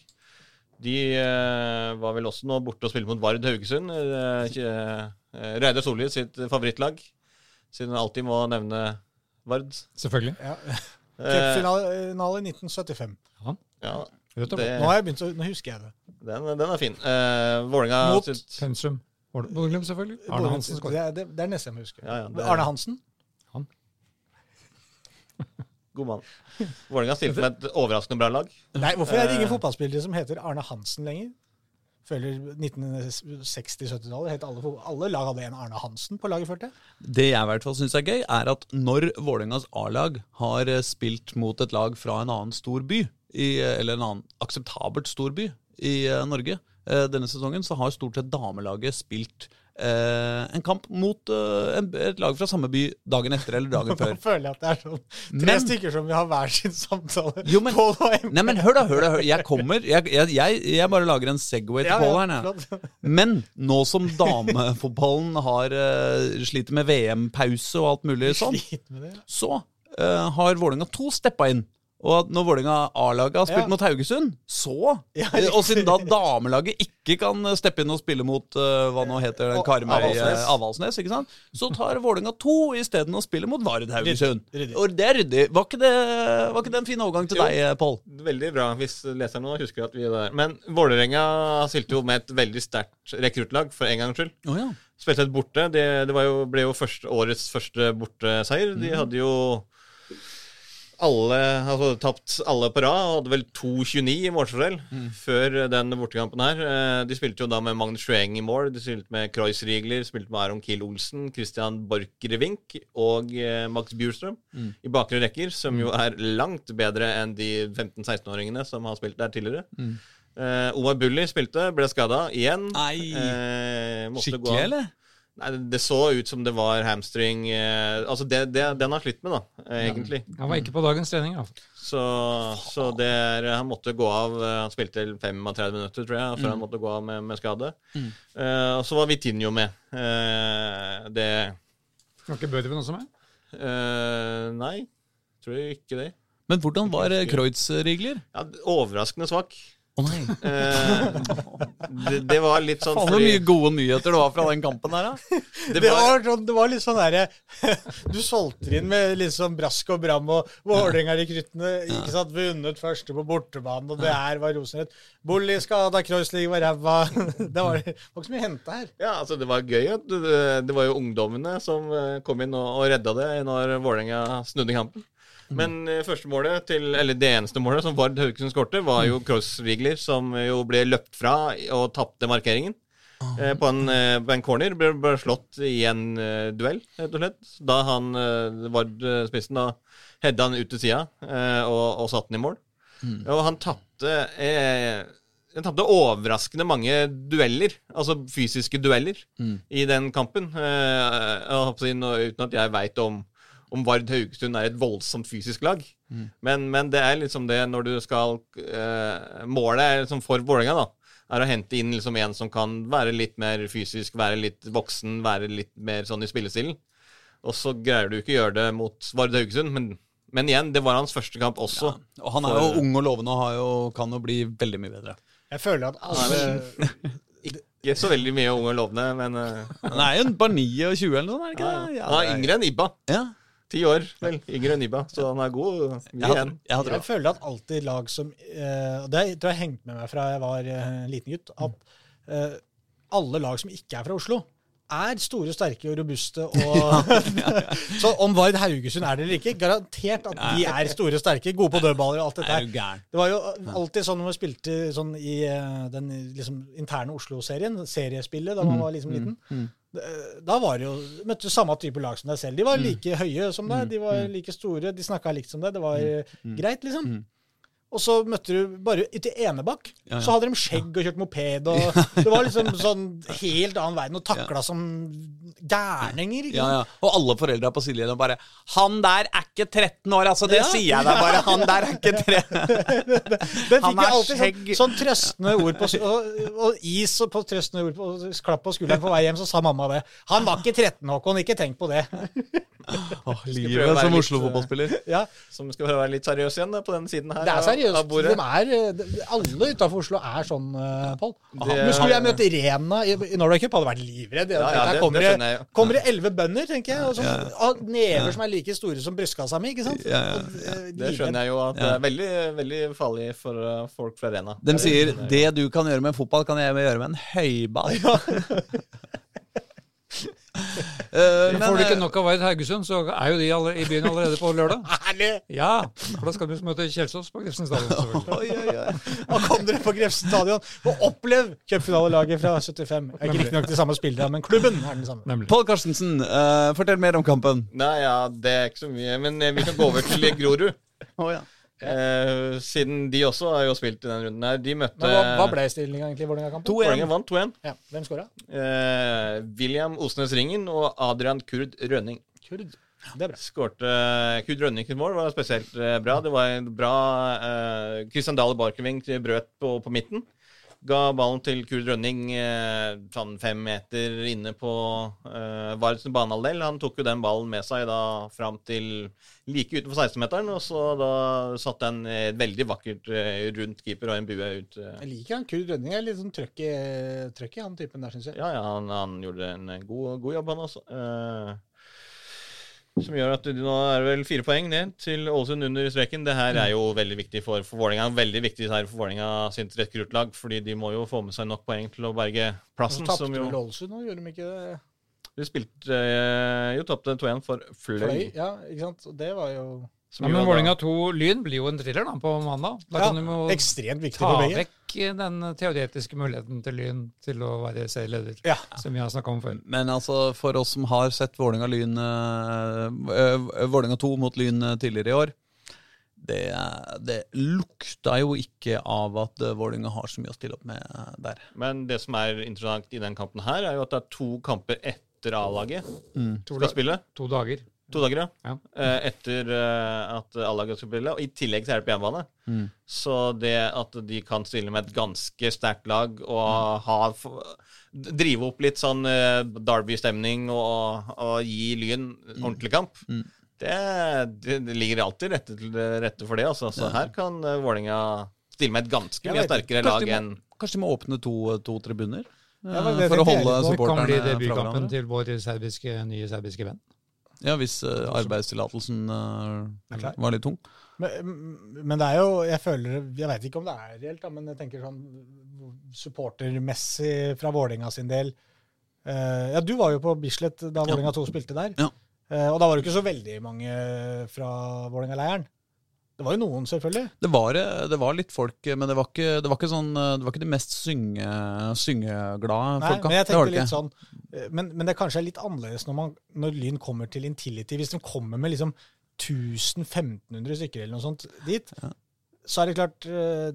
D: De eh, var vel også nå borte og spilte mot Vard Haugesund. Eh, eh, Reidar Solli sitt favorittlag, siden han alltid må nevne Vard.
B: Selvfølgelig.
C: Ja.
D: Eh,
C: Cupfinale i 1975.
D: ja,
B: ja
D: det,
C: Nå har jeg begynt å, nå husker jeg det.
D: den, den er fin. Uh, Vålinga,
C: Mot-
D: sitt
B: Pensum. Bodø-Glimt, selvfølgelig. Arne Hansen
C: det,
B: skåret.
C: er, det, det er neste jeg må huske.
D: Ja, ja, det-
C: Arne Hansen? Han.
D: God mann. Vålerenga stilte med et overraskende bra lag.
C: Nei, hvorfor er det ingen
D: Eh.
C: fotballspillere som heter Arne Hansen lenger? Føler 1960-70-tallet het alle, alle lag hadde en Arne Hansen på laget, følte jeg.
A: Det jeg i hvert fall syns er gøy, er at når Vålerengas A-lag har eh, spilt mot et lag fra en annen stor by, i, eh, eller en annen akseptabelt stor by i eh, Norge denne sesongen, så har stort sett damelaget spilt eh, en kamp mot eh, en, et lag fra samme by dagen etter eller dagen før.
C: Nå føler jeg at det er sånn tre
A: Men-
C: stykker som vil ha hver sin samtale.
A: Jo, men- Nei, men hør da, hør da, hør. Jeg kommer Jeg, jeg, jeg, jeg bare lager en Segway til
C: Ja,
A: Pål her.
C: Ja.
A: Men nå som damefotballen har uh, sliter med VM-pause og alt mulig sånn, så uh, har Vålerenga 2 steppa inn. Og at når Vålerenga A-laget har spilt
C: Ja.
A: mot Haugesund, så
C: Ja,
A: Og siden da damelaget ikke kan eh, steppe inn og spille mot uh, hva nå heter
C: Og
A: Karmøy eh,
D: Avaldsnes.
A: Avaldsnes, ikke sant? så tar Vålerenga 2 isteden og spiller mot Vard Haugesund.
C: Ryddig.
A: Og det er ryddig. Var ikke det, var ikke det en fin overgang til
D: Jo.
A: deg, Pål?
D: Veldig bra, hvis leseren nå husker at vi er der. Men Vålerenga stilte jo med et veldig sterkt rekruttlag, for en gangs skyld.
A: Oh, ja.
D: Spilte et borte. Det, det var jo, ble jo første, årets første borteseier. De hadde jo alle, altså tapt alle på rad, hadde vel 2-29 i målforskjell før den bortekampen her. Eh, De spilte jo da med Magnus Schweng i mål, de spilte med Kreuzrigler, spilte med Aron Kiel Olsen, Christian Borchgrevink og eh, Max Bjurstrøm i bakre rekker, som jo er langt bedre enn de 15-16-åringene som har spilt der tidligere. Eh, Omar Bulli spilte, ble skada igjen.
A: Nei.
D: Eh,
A: Skikkelig, eller?
D: Nei, det- så ut som det var hamstring eh, Altså, det, det, den har slitt med, da, eh, egentlig.
B: Han var ikke på dagens trening, da.
D: Så, så det er, han måtte gå av eh, Han spilte 35 minutter, tror jeg, før han måtte gå av med, med skade. Eh, og så var Vitinho med. Eh, det
B: Var ikke Bødven også med?
D: eh, Nei, tror jeg ikke det.
A: Men hvordan var eh, Kreutz-Rigler?
D: Ja, overraskende svak.
A: Å nei.
D: Eh, det, det var litt sånn
A: Faen så mye gode nyheter det var fra den kampen der, da.
C: Det var, sånn, det var litt sånn derre Du solgte inn med litt sånn brask og bram og Vålerenga-rekruttene. Ikke sant, vunnet første på bortebane, og det her var Rosenrødt. Bolli skada, Kreuzlig var ræva. Det var, det var ikke så mye hente her.
D: Ja, altså det var gøy. Det, det var jo ungdommene som eh, kom inn og, og redda det når Vålerenga snudde kampen. Men eh, første målet til, eller det eneste målet som Vard Haugesund skårte, var jo Cross-Rigler, som jo ble løpt fra og tapte markeringen. Eh, på, en, eh, på en corner. Ble, ble slått i en eh, duell, rett og slett. Da han eh, Vard-spissen da hedda han ut til sida eh, og, og satte den i mål. Og han tapte eh, han tapte overraskende mange dueller, altså fysiske dueller, i den kampen. Eh, si, uten at jeg veit om, om Vard Haugesund er et voldsomt fysisk lag. Men, men det er liksom det når du skal eh, Målet er liksom for Vålerenga, da. Er å hente inn liksom en som kan være litt mer fysisk, være litt voksen, være litt mer sånn i spillestilen. Og så greier du ikke å gjøre det mot Vard Haugesund, men, men igjen, det var hans første kamp også.
A: Og han er jo
D: For-
A: ung og lovende og har jo, kan jo bli veldig mye bedre.
C: Jeg føler at alle
D: Ikke så veldig mye unge og lovende, men eh,
A: Han er jo bare 29 eller noe sånt, er det ikke det? Ja,
D: han er yngre enn Ibba.
A: Ja.
D: Ti år, vel. Yngre enn Ibba, så han er god. Mye igjen.
A: jeg
C: jeg,
A: Jeg
C: føler at alltid lag som og Det tror jeg har hengt med meg fra jeg var en liten gutt. At uh, alle lag som ikke er fra Oslo, er store, sterke og robuste. Og så om Vard Haugesund er det eller ikke, garantert at de er store, sterke, gode på dødballer og alt dette
A: Er
C: her. Det var jo alltid sånn når man spilte sånn i den liksom, interne Oslo-serien, seriespillet, da man var liksom liten. Det- Da var det jo Møtte du samme type lag som deg selv. De var like høye som deg, de var like store, de snakka likt som deg. Det var mm. greit, liksom. Og så møtte du bare til Enebakk.
A: Ja, ja.
C: Så hadde de skjegg og kjørt moped. Og det var liksom sånn helt annen verden. Og takla som gærninger.
A: Ja, ja. Og alle foreldra på sidelinja bare 'Han der er ikke 13 år', altså. Det
C: Ja.
A: sier jeg deg bare. Han der er ikke 13
C: Den
A: Han er
C: alltid
A: skjegg.
C: sånn, sånn trøstende ord på, og, og is og på trøstende ord på, og klapp på skulderen på vei hjem, så sa mamma det. 'Han var ikke 13, Håkon. Ikke tenk på det'.
A: Åh,
D: prøve
A: Livet som Oslo-fotballspiller.
C: Ja,
D: Som skal være litt seriøs igjen på den siden her.
C: Det er
D: av-
C: seriøst.
D: av bordet.
C: De er, eh, alle utafor Oslo er sånn, uh, Pål. Men skulle jeg møte Rena i, i Norway Cup, hadde vært livredd.
D: Ja, ja, det-
C: kommer
D: det skjønner jeg
C: kommer det elleve bønder, tenker jeg, og, som, og never som er like store som brystkassa mi. ikke sant?
A: Ja, ja,
C: Og, uh,
D: Det skjønner jeg jo at det er veldig, veldig farlig for uh, folk fra Rena.
A: De sier 'det du kan gjøre med fotball, kan jeg gjøre med en høyball'. Eh,
B: Men får du ikke nok av Vard Haugesund, så er jo de alle, i byen allerede på lørdag.
C: Herlig!
B: Ja, for da skal du møte Kjelsås på Grefsen stadion.
A: Oi, oi, oi.
C: Da kom dere på Grefsen stadion og opplev cupfinalelaget fra 75. Jeg er ikke riktignok de samme spillerne, men klubben er den samme.
B: Nemlig.
A: Pål Karstensen, uh, fortell mer om kampen.
D: Nei, ja, det er ikke så mye. Men eh, vi kan gå over til Grorud.
A: Oh, ja.
D: Eh, siden de også har jo spilt i den runden her. De møtte
C: Men hva, hva ble stillinga egentlig i Vålerenga-kampen?
D: Vålerenga vant 2-1.
C: Ja, Hvem skåra?
D: Eh, William Osnes Ringen og Adrian Kurd Rønning.
C: Kurd. Det er bra.
D: Skårte Kurd Rønning sitt mål var spesielt eh, bra. Det var en bra eh, Christian Dahle Barkeving brøt på, på midten. Ga ballen til Kurd Rønning eh, sånn fem meter inne på eh, Vards banehalvdel. Han tok jo den ballen med seg da fram til like utenfor 16-meteren, og så da satte han et veldig vakkert eh, rundt keeper og en bue ut.
C: Jeg liker han. Kurd Rønning er litt sånn trøkk i, han typen der, syns jeg.
D: Ja, ja, han, han gjorde en god, god jobb, han også. Eh, som gjør at du, nå er det vel fire poeng ned til Ålesund under streken. Det her er jo veldig viktig for, for Vålerenga. Veldig viktig her for Vålerenga sitt rekruttlag, fordi de må jo få med seg nok poeng til å berge
C: Og så
D: plassen.
C: tapte vel Ålesund nå, gjorde de ikke det?
D: De spilte eh, jo tapte 2-1 for Fløy.
C: Fløy? Ja, ikke sant? Det var jo
D: som
B: Ja, men Vålerenga 2 Lyn blir jo en thriller da, på mandag. Da
C: ja,
B: kan du
C: ekstremt viktig
B: ta
C: for begge.
B: vekk den teoretiske muligheten til Lyn til å være serieleder,
C: Ja.
B: som vi har snakka om før.
A: Men altså, for oss som har sett Vålerenga-Lyn uh, Vålerenga 2 mot Lyn eh, tidligere i år det, det lukta jo ikke av at Vålinga Vålerenga har så mye å stille opp med eh, der.
D: Men det som er interessant i den kampen her, er jo at det er to kamper etter A-laget
B: mm.
D: skal spille.
B: to dager.
D: To dager, ja.
B: Ja.
D: Eh, Etter eh, at A-laget skal spille. Og i tillegg så er det på hjemmebane.
A: Mm.
D: Så det at de kan stille med et ganske sterkt lag og
A: Mm.
D: ha, drive opp litt sånn eh, Derby-stemning og, og gi Lyn ordentlig kamp,
A: Mm.
D: det, det, det ligger alltid rette rette for det. Altså. Så her kan Vålinga stille med et ganske mye sterkere lag enn
A: kanskje de må åpne to, to tribuner?
C: Ja, det
A: for å holde
C: supporterne
B: framme? Kan bli debutkampen til vår serbiske, nye serbiske venn.
A: Ja, hvis uh, arbeidstillatelsen uh, var litt tung.
C: Men, men det er jo Jeg føler Jeg veit ikke om det er reelt, da, men jeg tenker sånn supportermessig fra Vålerenga sin del uh, Ja, du var jo på Bislett da Vålerenga 2 spilte der.
A: Ja.
C: Og da var det ikke så veldig mange fra Vålerenga-leiren. Det var jo noen, selvfølgelig.
A: Det var, det var litt folk, men det var ikke, det var ikke, sånn, det var ikke de mest synge, syngeglade
C: Nei,
A: folka.
C: men jeg tenkte litt sånn men, men det kanskje er litt annerledes når, man, når Lyn kommer til Intility. Hvis de kommer med liksom 1000-1500 stykker eller noe sånt dit, så er det klart eh,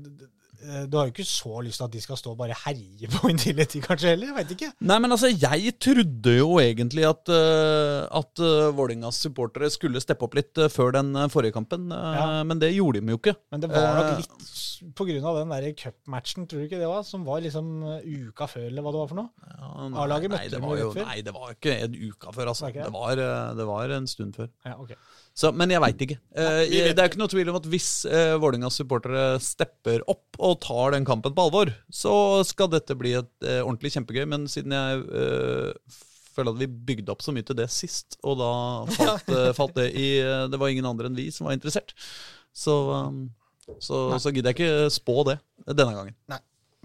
C: Du har jo ikke så lyst til at de skal stå og bare herje på Intility, kanskje heller? Jeg veit ikke.
A: Nei, men altså, jeg trodde jo egentlig at, uh, at uh, Vålerengas supportere skulle steppe opp litt eh, før den eh, forrige kampen, eh,
C: Ja.
A: men det gjorde de jo ikke.
C: Men det var nok
A: Eh,
C: litt på grunn av den der cupmatchen, tror du ikke det var? Som var liksom eh, uka før, eller hva det var for noe?
A: Ja, nei,
C: møtte
A: det var
C: jo
A: nei, det var ikke en uka før, altså.
C: Det?
A: Det var, eh, det var en stund før.
C: Ja, ok.
A: Så, men jeg veit ikke. Eh, det er ikke noe tvil om at hvis uh, Vålerengas supportere stepper opp og tar den kampen på alvor, så skal dette bli et eh, ordentlig kjempegøy. Men siden jeg eh, føler at vi bygde opp så mye til det sist, og da falt, eh, falt det i eh, Det var ingen andre enn vi som var interessert. Så, um, så, så gidder jeg ikke spå det denne gangen.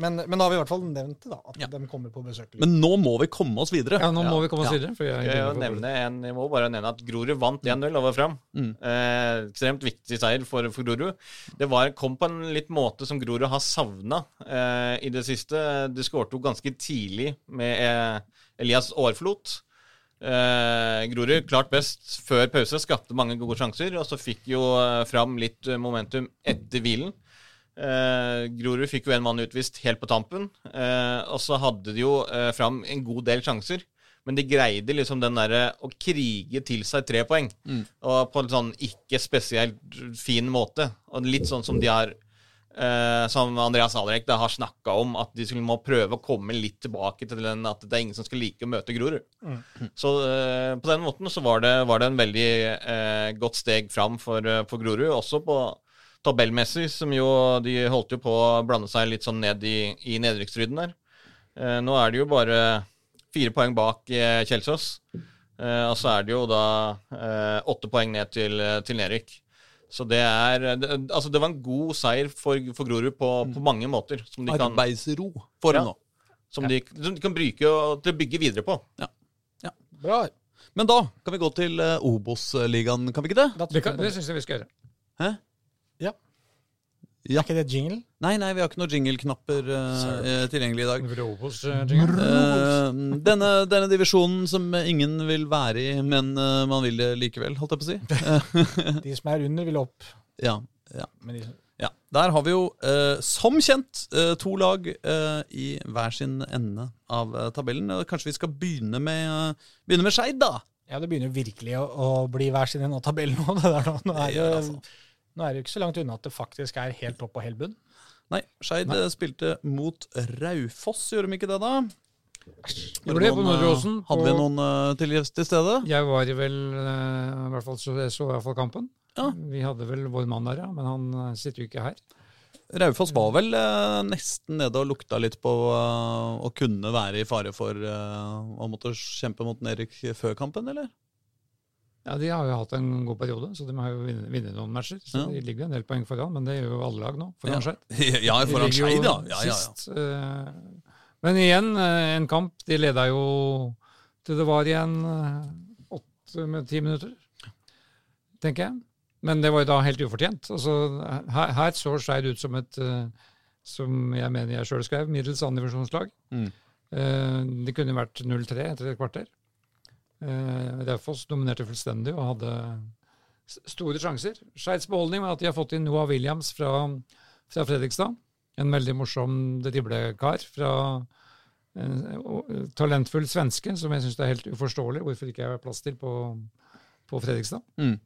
C: Men, men da har vi i hvert fall nevnt det, da. At
A: Ja.
C: de kommer på besøk.
A: Men nå må vi komme oss videre.
B: Ja, nå må vi komme oss
A: Ja.
B: videre. For jeg,
D: jeg, nevne en, jeg må bare nevne at Grorud vant 1-0 over Fram.
A: Mm.
D: Eh, ekstremt viktig seier for, for Grorud. Det var, kom på en litt måte som Grorud har savna eh, i det siste. De skårte jo ganske tidlig med eh, Elias Aarflot. Eh, Grorud klart best før pause, skapte mange gode sjanser. Og så fikk jo eh, Fram litt eh, momentum etter hvilen. Eh, Grorud fikk jo en mann utvist helt på tampen. Eh, og så hadde de jo eh, Fram en god del sjanser. Men de greide liksom den derre å krige til seg tre poeng. Og på en sånn ikke spesielt fin måte. Og litt sånn som de har eh, Som Andreas Alrek da har snakka om, at de skulle må prøve å komme litt tilbake til den at det er ingen som skal like å møte Grorud. Så eh, på den måten så var det, var det en veldig eh, godt steg fram for, eh, for Grorud. Også på tabellmessig, som jo de holdt jo på å blande seg litt sånn ned i, i nedrykksstriden der. Eh, nå er det jo bare fire poeng bak eh, Kjelsås. Eh, og så er det jo da eh, åtte poeng ned til, til nedrykk. Så det er det, Altså, det var en god seier for, for Grorud på, på mange måter. Som de kan,
A: Arbeidsro for
D: Ja.
A: nå.
D: som de, som de kan bruke og, til å bygge videre på. Ja. ja.
C: Bra.
A: Men da kan vi gå til uh, Obos-ligaen, kan vi ikke det?
B: Det, kan- det syns jeg vi skal gjøre.
A: Hæ?
C: Ja.
A: Ja.
C: Er ikke det jingle?
A: Nei, nei, vi har ikke noen jingle-knapper eh, tilgjengelig i dag.
B: Robos, uh. Eh,
A: denne, denne divisjonen som ingen vil være i, men eh, man vil det likevel, holdt jeg på å si.
C: De som er under, vil opp.
A: Ja, ja,
C: Men de,
A: ja. Der har vi jo, eh, som kjent, to lag eh, i hver sin ende av tabellen. Kanskje vi skal begynne med, uh, begynne med Skeid, da?
C: ja, det begynner virkelig å, å bli hver sin ende av tabellen nå. Det der, nå. Nå, er det. Nå er det jo ikke så langt unna at det faktisk er helt topp på hel bunn.
A: Nei, Skeid eh, spilte mot Raufoss, gjorde de ikke det, da?
B: Gjorde det på
A: Noen, eh. Hadde vi noen uh, til, til stede?
B: Jeg var vel uh, I hvert fall så, så i hvert fall kampen.
A: Ja.
B: Vi hadde vel vår mann der, ja, men han sitter jo ikke her.
A: Raufoss var vel uh, nesten nede og lukta litt på å kunne være i fare for å måtte kjempe mot Erik før kampen, eller?
B: Ja, De har jo hatt en god periode, så de har jo vunnet, noen matcher. Så
A: Ja.
B: De ligger en del poeng foran, men det gjør jo alle lag nå. foran
A: Ja.
B: Skeid.
A: ja, foran Skeid, ja. ja, ja.
B: Sist, uh, men igjen, uh, en kamp. De leda jo til det var igjen uh, åtte med ti minutter, tenker jeg. Men det var jo da helt ufortjent. Altså, her, her så Skeid ut som et, som jeg mener jeg sjøl skrev, middels andredivisjonslag.
A: Mm.
B: Det kunne vært 0-3 etter et kvarter. Eh, Raufoss dominerte fullstendig og hadde store sjanser. Skeids beholdning var at de har fått inn Noah Williams fra, fra Fredrikstad. En veldig morsom driblekar fra en eh, talentfull svenske, som jeg syns er helt uforståelig hvorfor ikke jeg har plass til på, på Fredrikstad.
A: Mm.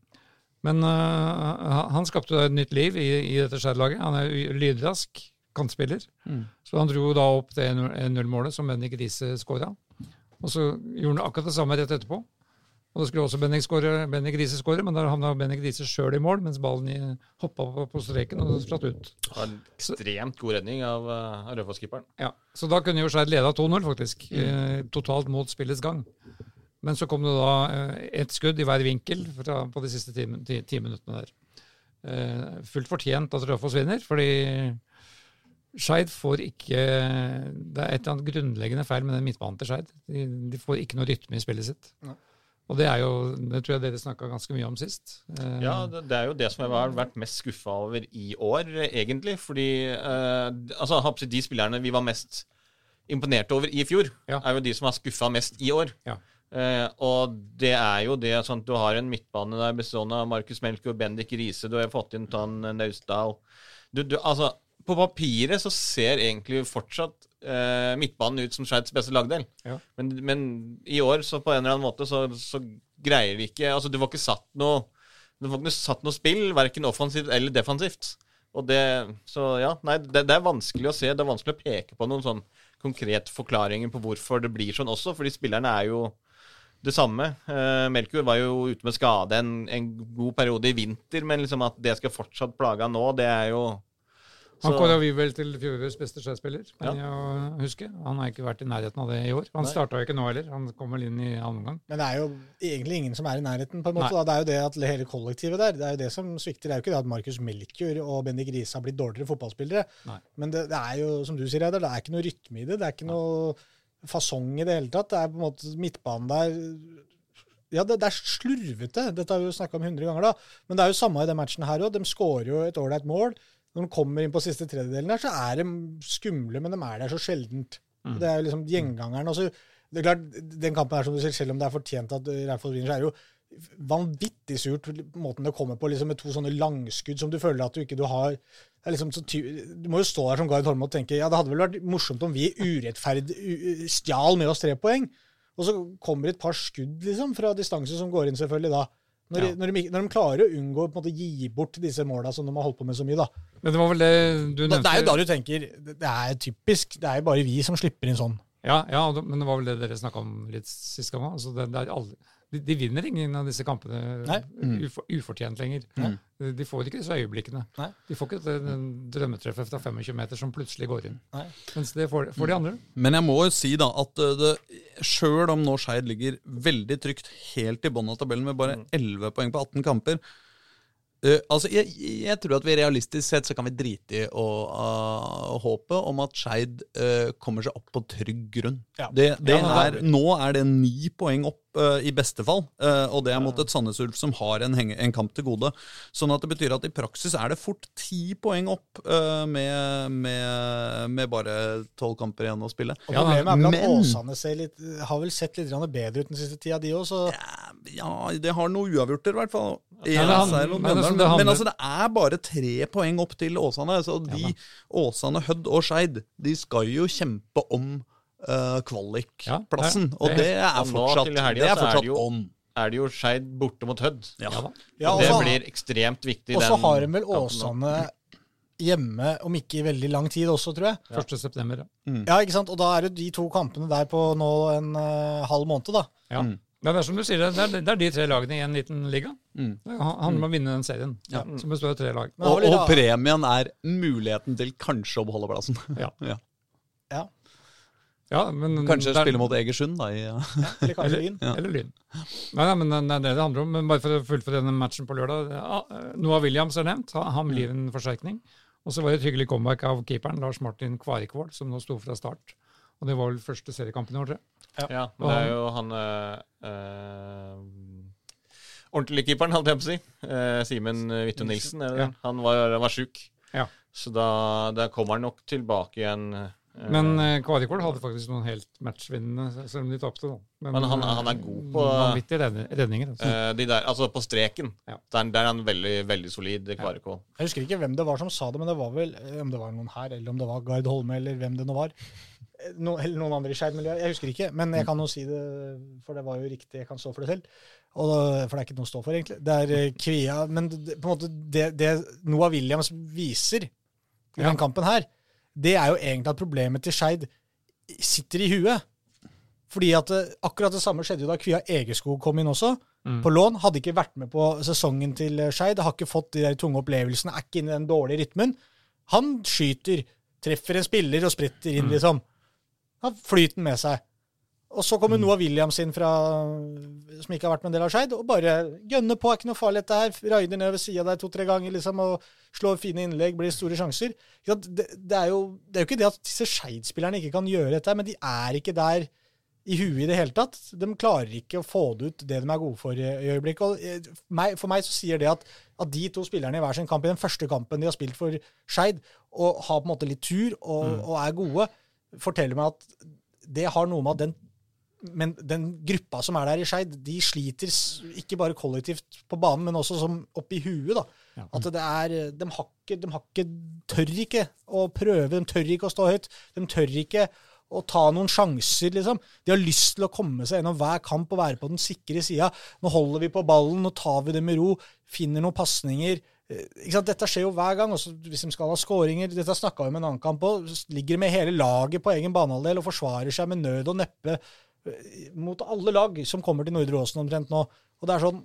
B: Men uh, han skapte et nytt liv i, i dette Skeid-laget. Han er lydrask kantspiller.
A: Mm.
B: Så han dro da opp det 1-0-målet som Bendik Riise skåra. Og så gjorde han akkurat det samme rett etterpå. Og da skulle også Benny Grise skåre, men da havna Benny Grise sjøl i mål, mens ballen hoppa på, på streken og spratt ut.
D: Det var en ekstremt god redning av, uh, Raufoss-keeperen.
B: Ja, Så da kunne jo Skeid leda 2-0, faktisk. Mm. totalt mot spillets gang. Men så kom det da eh, ett skudd i hver vinkel fra, på de siste ti, ti, ti minuttene der. Fullt fortjent at Raufoss vinner, fordi Skeid får ikke Det er et eller annet grunnleggende feil med den midtbanen til Skeid. De, de får ikke noe rytme i spillet sitt.
C: Nei.
B: Og det er jo Det tror jeg dere snakka ganske mye om sist. Eh,
D: Ja, det, det er jo det som jeg har vært mest skuffa over i år, egentlig. Fordi eh, altså, de spillerne vi var mest imponert over i fjor,
B: Ja.
D: er jo de som har skuffa mest i år.
B: Ja.
D: Eh, og det er jo det sånn at du har en midtbane der bestående av Markus Melkjord, Bendik Riise, du har fått inn Tan Naustdal du, du, altså, På papiret så ser egentlig fortsatt eh, midtbanen ut som Skeids beste lagdel.
B: Ja.
D: Men, men i år, så på en eller annen måte, så, så greier vi ikke Altså, du får ikke satt noe det var ikke satt noe spill, verken offensivt eller defensivt. Og det, så ja, nei, det, det er vanskelig å se. Det er vanskelig å peke på noen sånn konkret forklaringer på hvorfor det blir sånn også, fordi spillerne er jo det samme. Eh, Melkjord var jo ute med skade en, en god periode i vinter, men liksom at det skal fortsatt plage han nå, det er jo
B: Han
D: så-
B: kåra vi vel til fjorårets beste skjærspiller, kan ja. jeg huske. Han har ikke vært i nærheten av det i år. Han starta jo ikke nå heller. Han kom vel inn i annen omgang.
C: Men det er jo egentlig ingen som er i nærheten. på en måte.
B: Nei.
C: Da. Det er jo det at hele kollektivet der, det er jo det som svikter. Det er jo ikke det at Markus Melkjord og Bendik Riise har blitt dårligere fotballspillere.
B: Nei.
C: Men det, det er jo, som du sier, Reidar, det er ikke noe rytme i det. Det er ikke noe fasong i det hele tatt. Det er på en måte midtbanen der Ja, det, det er slurvete. Dette har vi jo snakka om 100 ganger, da. Men det er jo samme i den matchen her òg. De skårer jo et ålreit mål. Når de kommer inn på siste tredjedelen her, så er de skumle, men de er der så sjeldent.
B: Mm.
C: Det er jo liksom gjengangeren. Og så det er klart, Den kampen her, som du sier, selv om det er fortjent at Raufoss vinner, så er det jo vanvittig surt måten det kommer på, liksom med to sånne langskudd som du føler at du ikke du har liksom så ty Du må jo stå der som Gard Holme og tenke ja, det hadde vel vært morsomt om vi urettferdig stjal med oss tre poeng. Og så kommer et par skudd liksom fra distanse som går inn, selvfølgelig, da. Når, de, når, de, når de klarer å unngå å gi bort disse måla som de har holdt på med så mye, da.
B: Men det var vel det du nevnte
C: Det er jo da du tenker Det er typisk. Det er jo bare vi som slipper inn sånn.
B: Ja, ja, men det var vel det dere snakka om litt sist gang. Altså det, det er alle- de, de vinner ingen av disse kampene
C: Nei.
B: uf ufortjent lenger. De, de får ikke disse øyeblikkene.
C: Nei.
B: De får ikke det drømmetreffet fra 25 meter som plutselig går inn.
C: Nei.
B: Mens det får, får de andre.
A: Men jeg må jo si da at uh, det, sjøl om nå Skeid ligger veldig trygt helt i bunnen av tabellen med bare 11 poeng på 18 kamper uh, altså jeg, jeg tror at vi realistisk sett så kan vi drite i å uh, håpe om at Skeid uh, kommer seg opp på trygg grunn.
C: Ja.
A: Det, det
B: Ja,
A: er, nå er det ni poeng opp uh, i beste fall, uh, og det er mot et Sandnes Ulf som har en, henge, en kamp til gode. Sånn at det betyr at i praksis er det fort ti poeng opp uh, med, med, med bare tolv kamper igjen å spille.
C: Og Problemet er vel at
A: men-
C: Åsane litt, har vel sett litt bedre ut den siste tida, de òg, så
A: Ja, det har noe uavgjorter, i hvert fall.
B: Ja, men altså, det
A: men, men altså, det er bare tre poeng opp til Åsane. Så de, Åsane, Hødd og Skeid, de skal jo kjempe om uh, kvalikplassen.
B: Ja,
A: og
B: det-
A: er fortsatt,
D: helga
A: det er
D: er
A: fortsatt
D: det jo-
A: on.
D: er det jo Skeid borte mot Hødd.
A: Ja.
B: Ja
D: og det blir ekstremt viktig.
C: Og så har de vel. Åsane hjemme om ikke i veldig lang tid også, tror jeg.
B: 1. september, ja.
C: Ja, ikke sant? Og da er det de to kampene der på nå en uh, halv måned, da.
B: ja. Men det er som du sier, det er, det er de tre lagene i en liten liga.
A: Mm.
B: Det handler om å vinne den serien, som består av tre lag.
A: Og, og premien er muligheten til kanskje å beholde plassen.
B: Ja.
A: Ja,
C: Ja,
B: men,
A: Kanskje
B: det er-
A: spille mot Egersund, da. I, ja.
C: eller kanskje Lyn.
B: eller Lyn. Nei, nei, men det er det det handler om. Men bare for å fullføre denne matchen på lørdag. Noah Williams er nevnt. Han, blir en forsterkning. Og så var det et hyggelig comeback av keeperen Lars Martin Kvarikvold, som nå sto fra start. Og det var vel første seriekampen i år, tror jeg.
D: Ja, men det er jo han øh, øh, Ordentlig keeperen, holdt jeg på å si. Uh, Simen Vitto Nilsen. er det?
B: Ja.
D: Han var, var sjuk.
B: Ja.
D: Så da, da kommer han nok tilbake igjen.
B: Men uh, hadde faktisk noen helt matchvinnende, selv om de tapte. Men,
D: Men han-
B: eh,
D: han er god på-
B: Vanvittige redninger. Altså.
D: de der, altså på streken.
B: Ja.
D: Der, der er han veldig, veldig solid, Kvarikvold.
C: Jeg husker ikke hvem det var som sa det, men det var vel eh, om det var noen her, eller om det var Gard Holme, eller hvem det nå var. Eh, No, eller noen andre i Skeid-miljøet. Jeg husker ikke, men jeg kan jo si det, for det var jo riktig. Jeg kan stå for det selv. Og, for det er ikke noe å stå for, egentlig. Det er eh, Kvia Men det, på en måte det, det Noah Williams viser i
B: Ja.
C: den kampen her, det er jo egentlig at problemet til Skeid sitter i huet. Fordi at eh, akkurat det samme skjedde jo da Kvia Egeskog kom inn også.
B: Mm.
C: På lån. Hadde ikke vært med på sesongen til eh, Skeid. Har ikke fått de der tunge opplevelsene. Er ikke inne i den dårlige rytmen. Han skyter. Treffer en spiller og spretter inn, liksom. Har flyten med seg. Og så kommer Noah Williams inn fra som ikke har vært med en del av Skeid, og bare gønner på. Er ikke noe farlig, dette her. Raider ned ved sida der to-tre ganger liksom, og slår fine innlegg, blir store sjanser. Det, det, er jo, det er jo ikke det at disse Skeid-spillerne ikke kan gjøre dette, men de er ikke der i huet i det hele tatt. De klarer ikke å få det ut det de er gode for i, øyeblikket. Og eh, for meg så sier det at, at de to spillerne i hver sin kamp, i den første kampen de har spilt for Skeid, og har på en måte litt tur og, og er gode, forteller meg at det har noe med at den men den gruppa som er der i Skeid, de sliter ikke bare kollektivt på banen, men også som oppi huet. da. At det er, de har, ikke, de har ikke, tør ikke å prøve, de tør ikke å stå høyt. De tør ikke å ta noen sjanser, liksom. De har lyst til å komme seg gjennom hver kamp og være på den sikre sida. Nå holder vi på ballen, nå tar vi det med ro, finner noen pasninger. Eh? Dette skjer jo hver gang. Også hvis de skal ha skåringer Dette snakka vi om en annen kamp òg. Ligger med hele laget på egen banehalvdel og forsvarer seg med nød og neppe mot alle lag som kommer til Nordre Åsen omtrent nå. Og det er sånn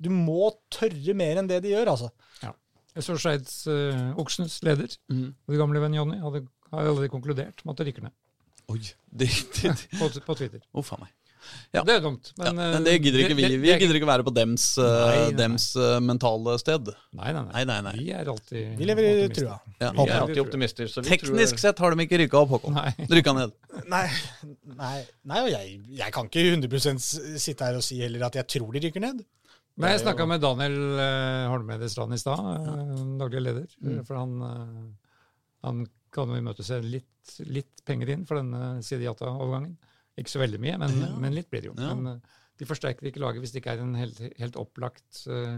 C: Du må tørre mer enn det de gjør, altså.
B: Jeg så Skeids uh, Oksnes leder, vår gamle venn Jonny, hadde, hadde allerede konkludert med at det rykker ned.
A: Oi, det, det, det.
B: På, på Twitter.
A: Uff a meg. Ja.
B: Det er dumt.
A: Ja,
B: Men,
A: men
B: eh,
A: det gidder ikke vi. Vi gidder ikke være på dems, eh,
B: Nei, nei,
A: dems eh, mentale sted.
B: Nei, nei, nei.
A: Nei, nei, nei.
B: Vi er alltid
C: Vi lever i trua.
A: Ja.
D: Vi er alltid optimister. Så vi
A: Teknisk
D: tror,
A: sett har de ikke rykka opp, Håkon. Rykka ned.
C: Nei, nei, nei og jeg, jeg kan ikke 100 s- sitte her og si heller at jeg tror de rykker ned.
B: Men jeg snakka med Daniel uh, Holmede Strand i stad, daglig leder.
A: Mm.
B: For han, han kan jo imøtese litt, litt penger inn for denne Sidiata-overgangen. Ikke så veldig mye, men,
A: Ja.
B: men litt blir det jo.
A: Ja.
B: Men eh, de forsterker ikke laget hvis det ikke er en helt, helt opplagt uh,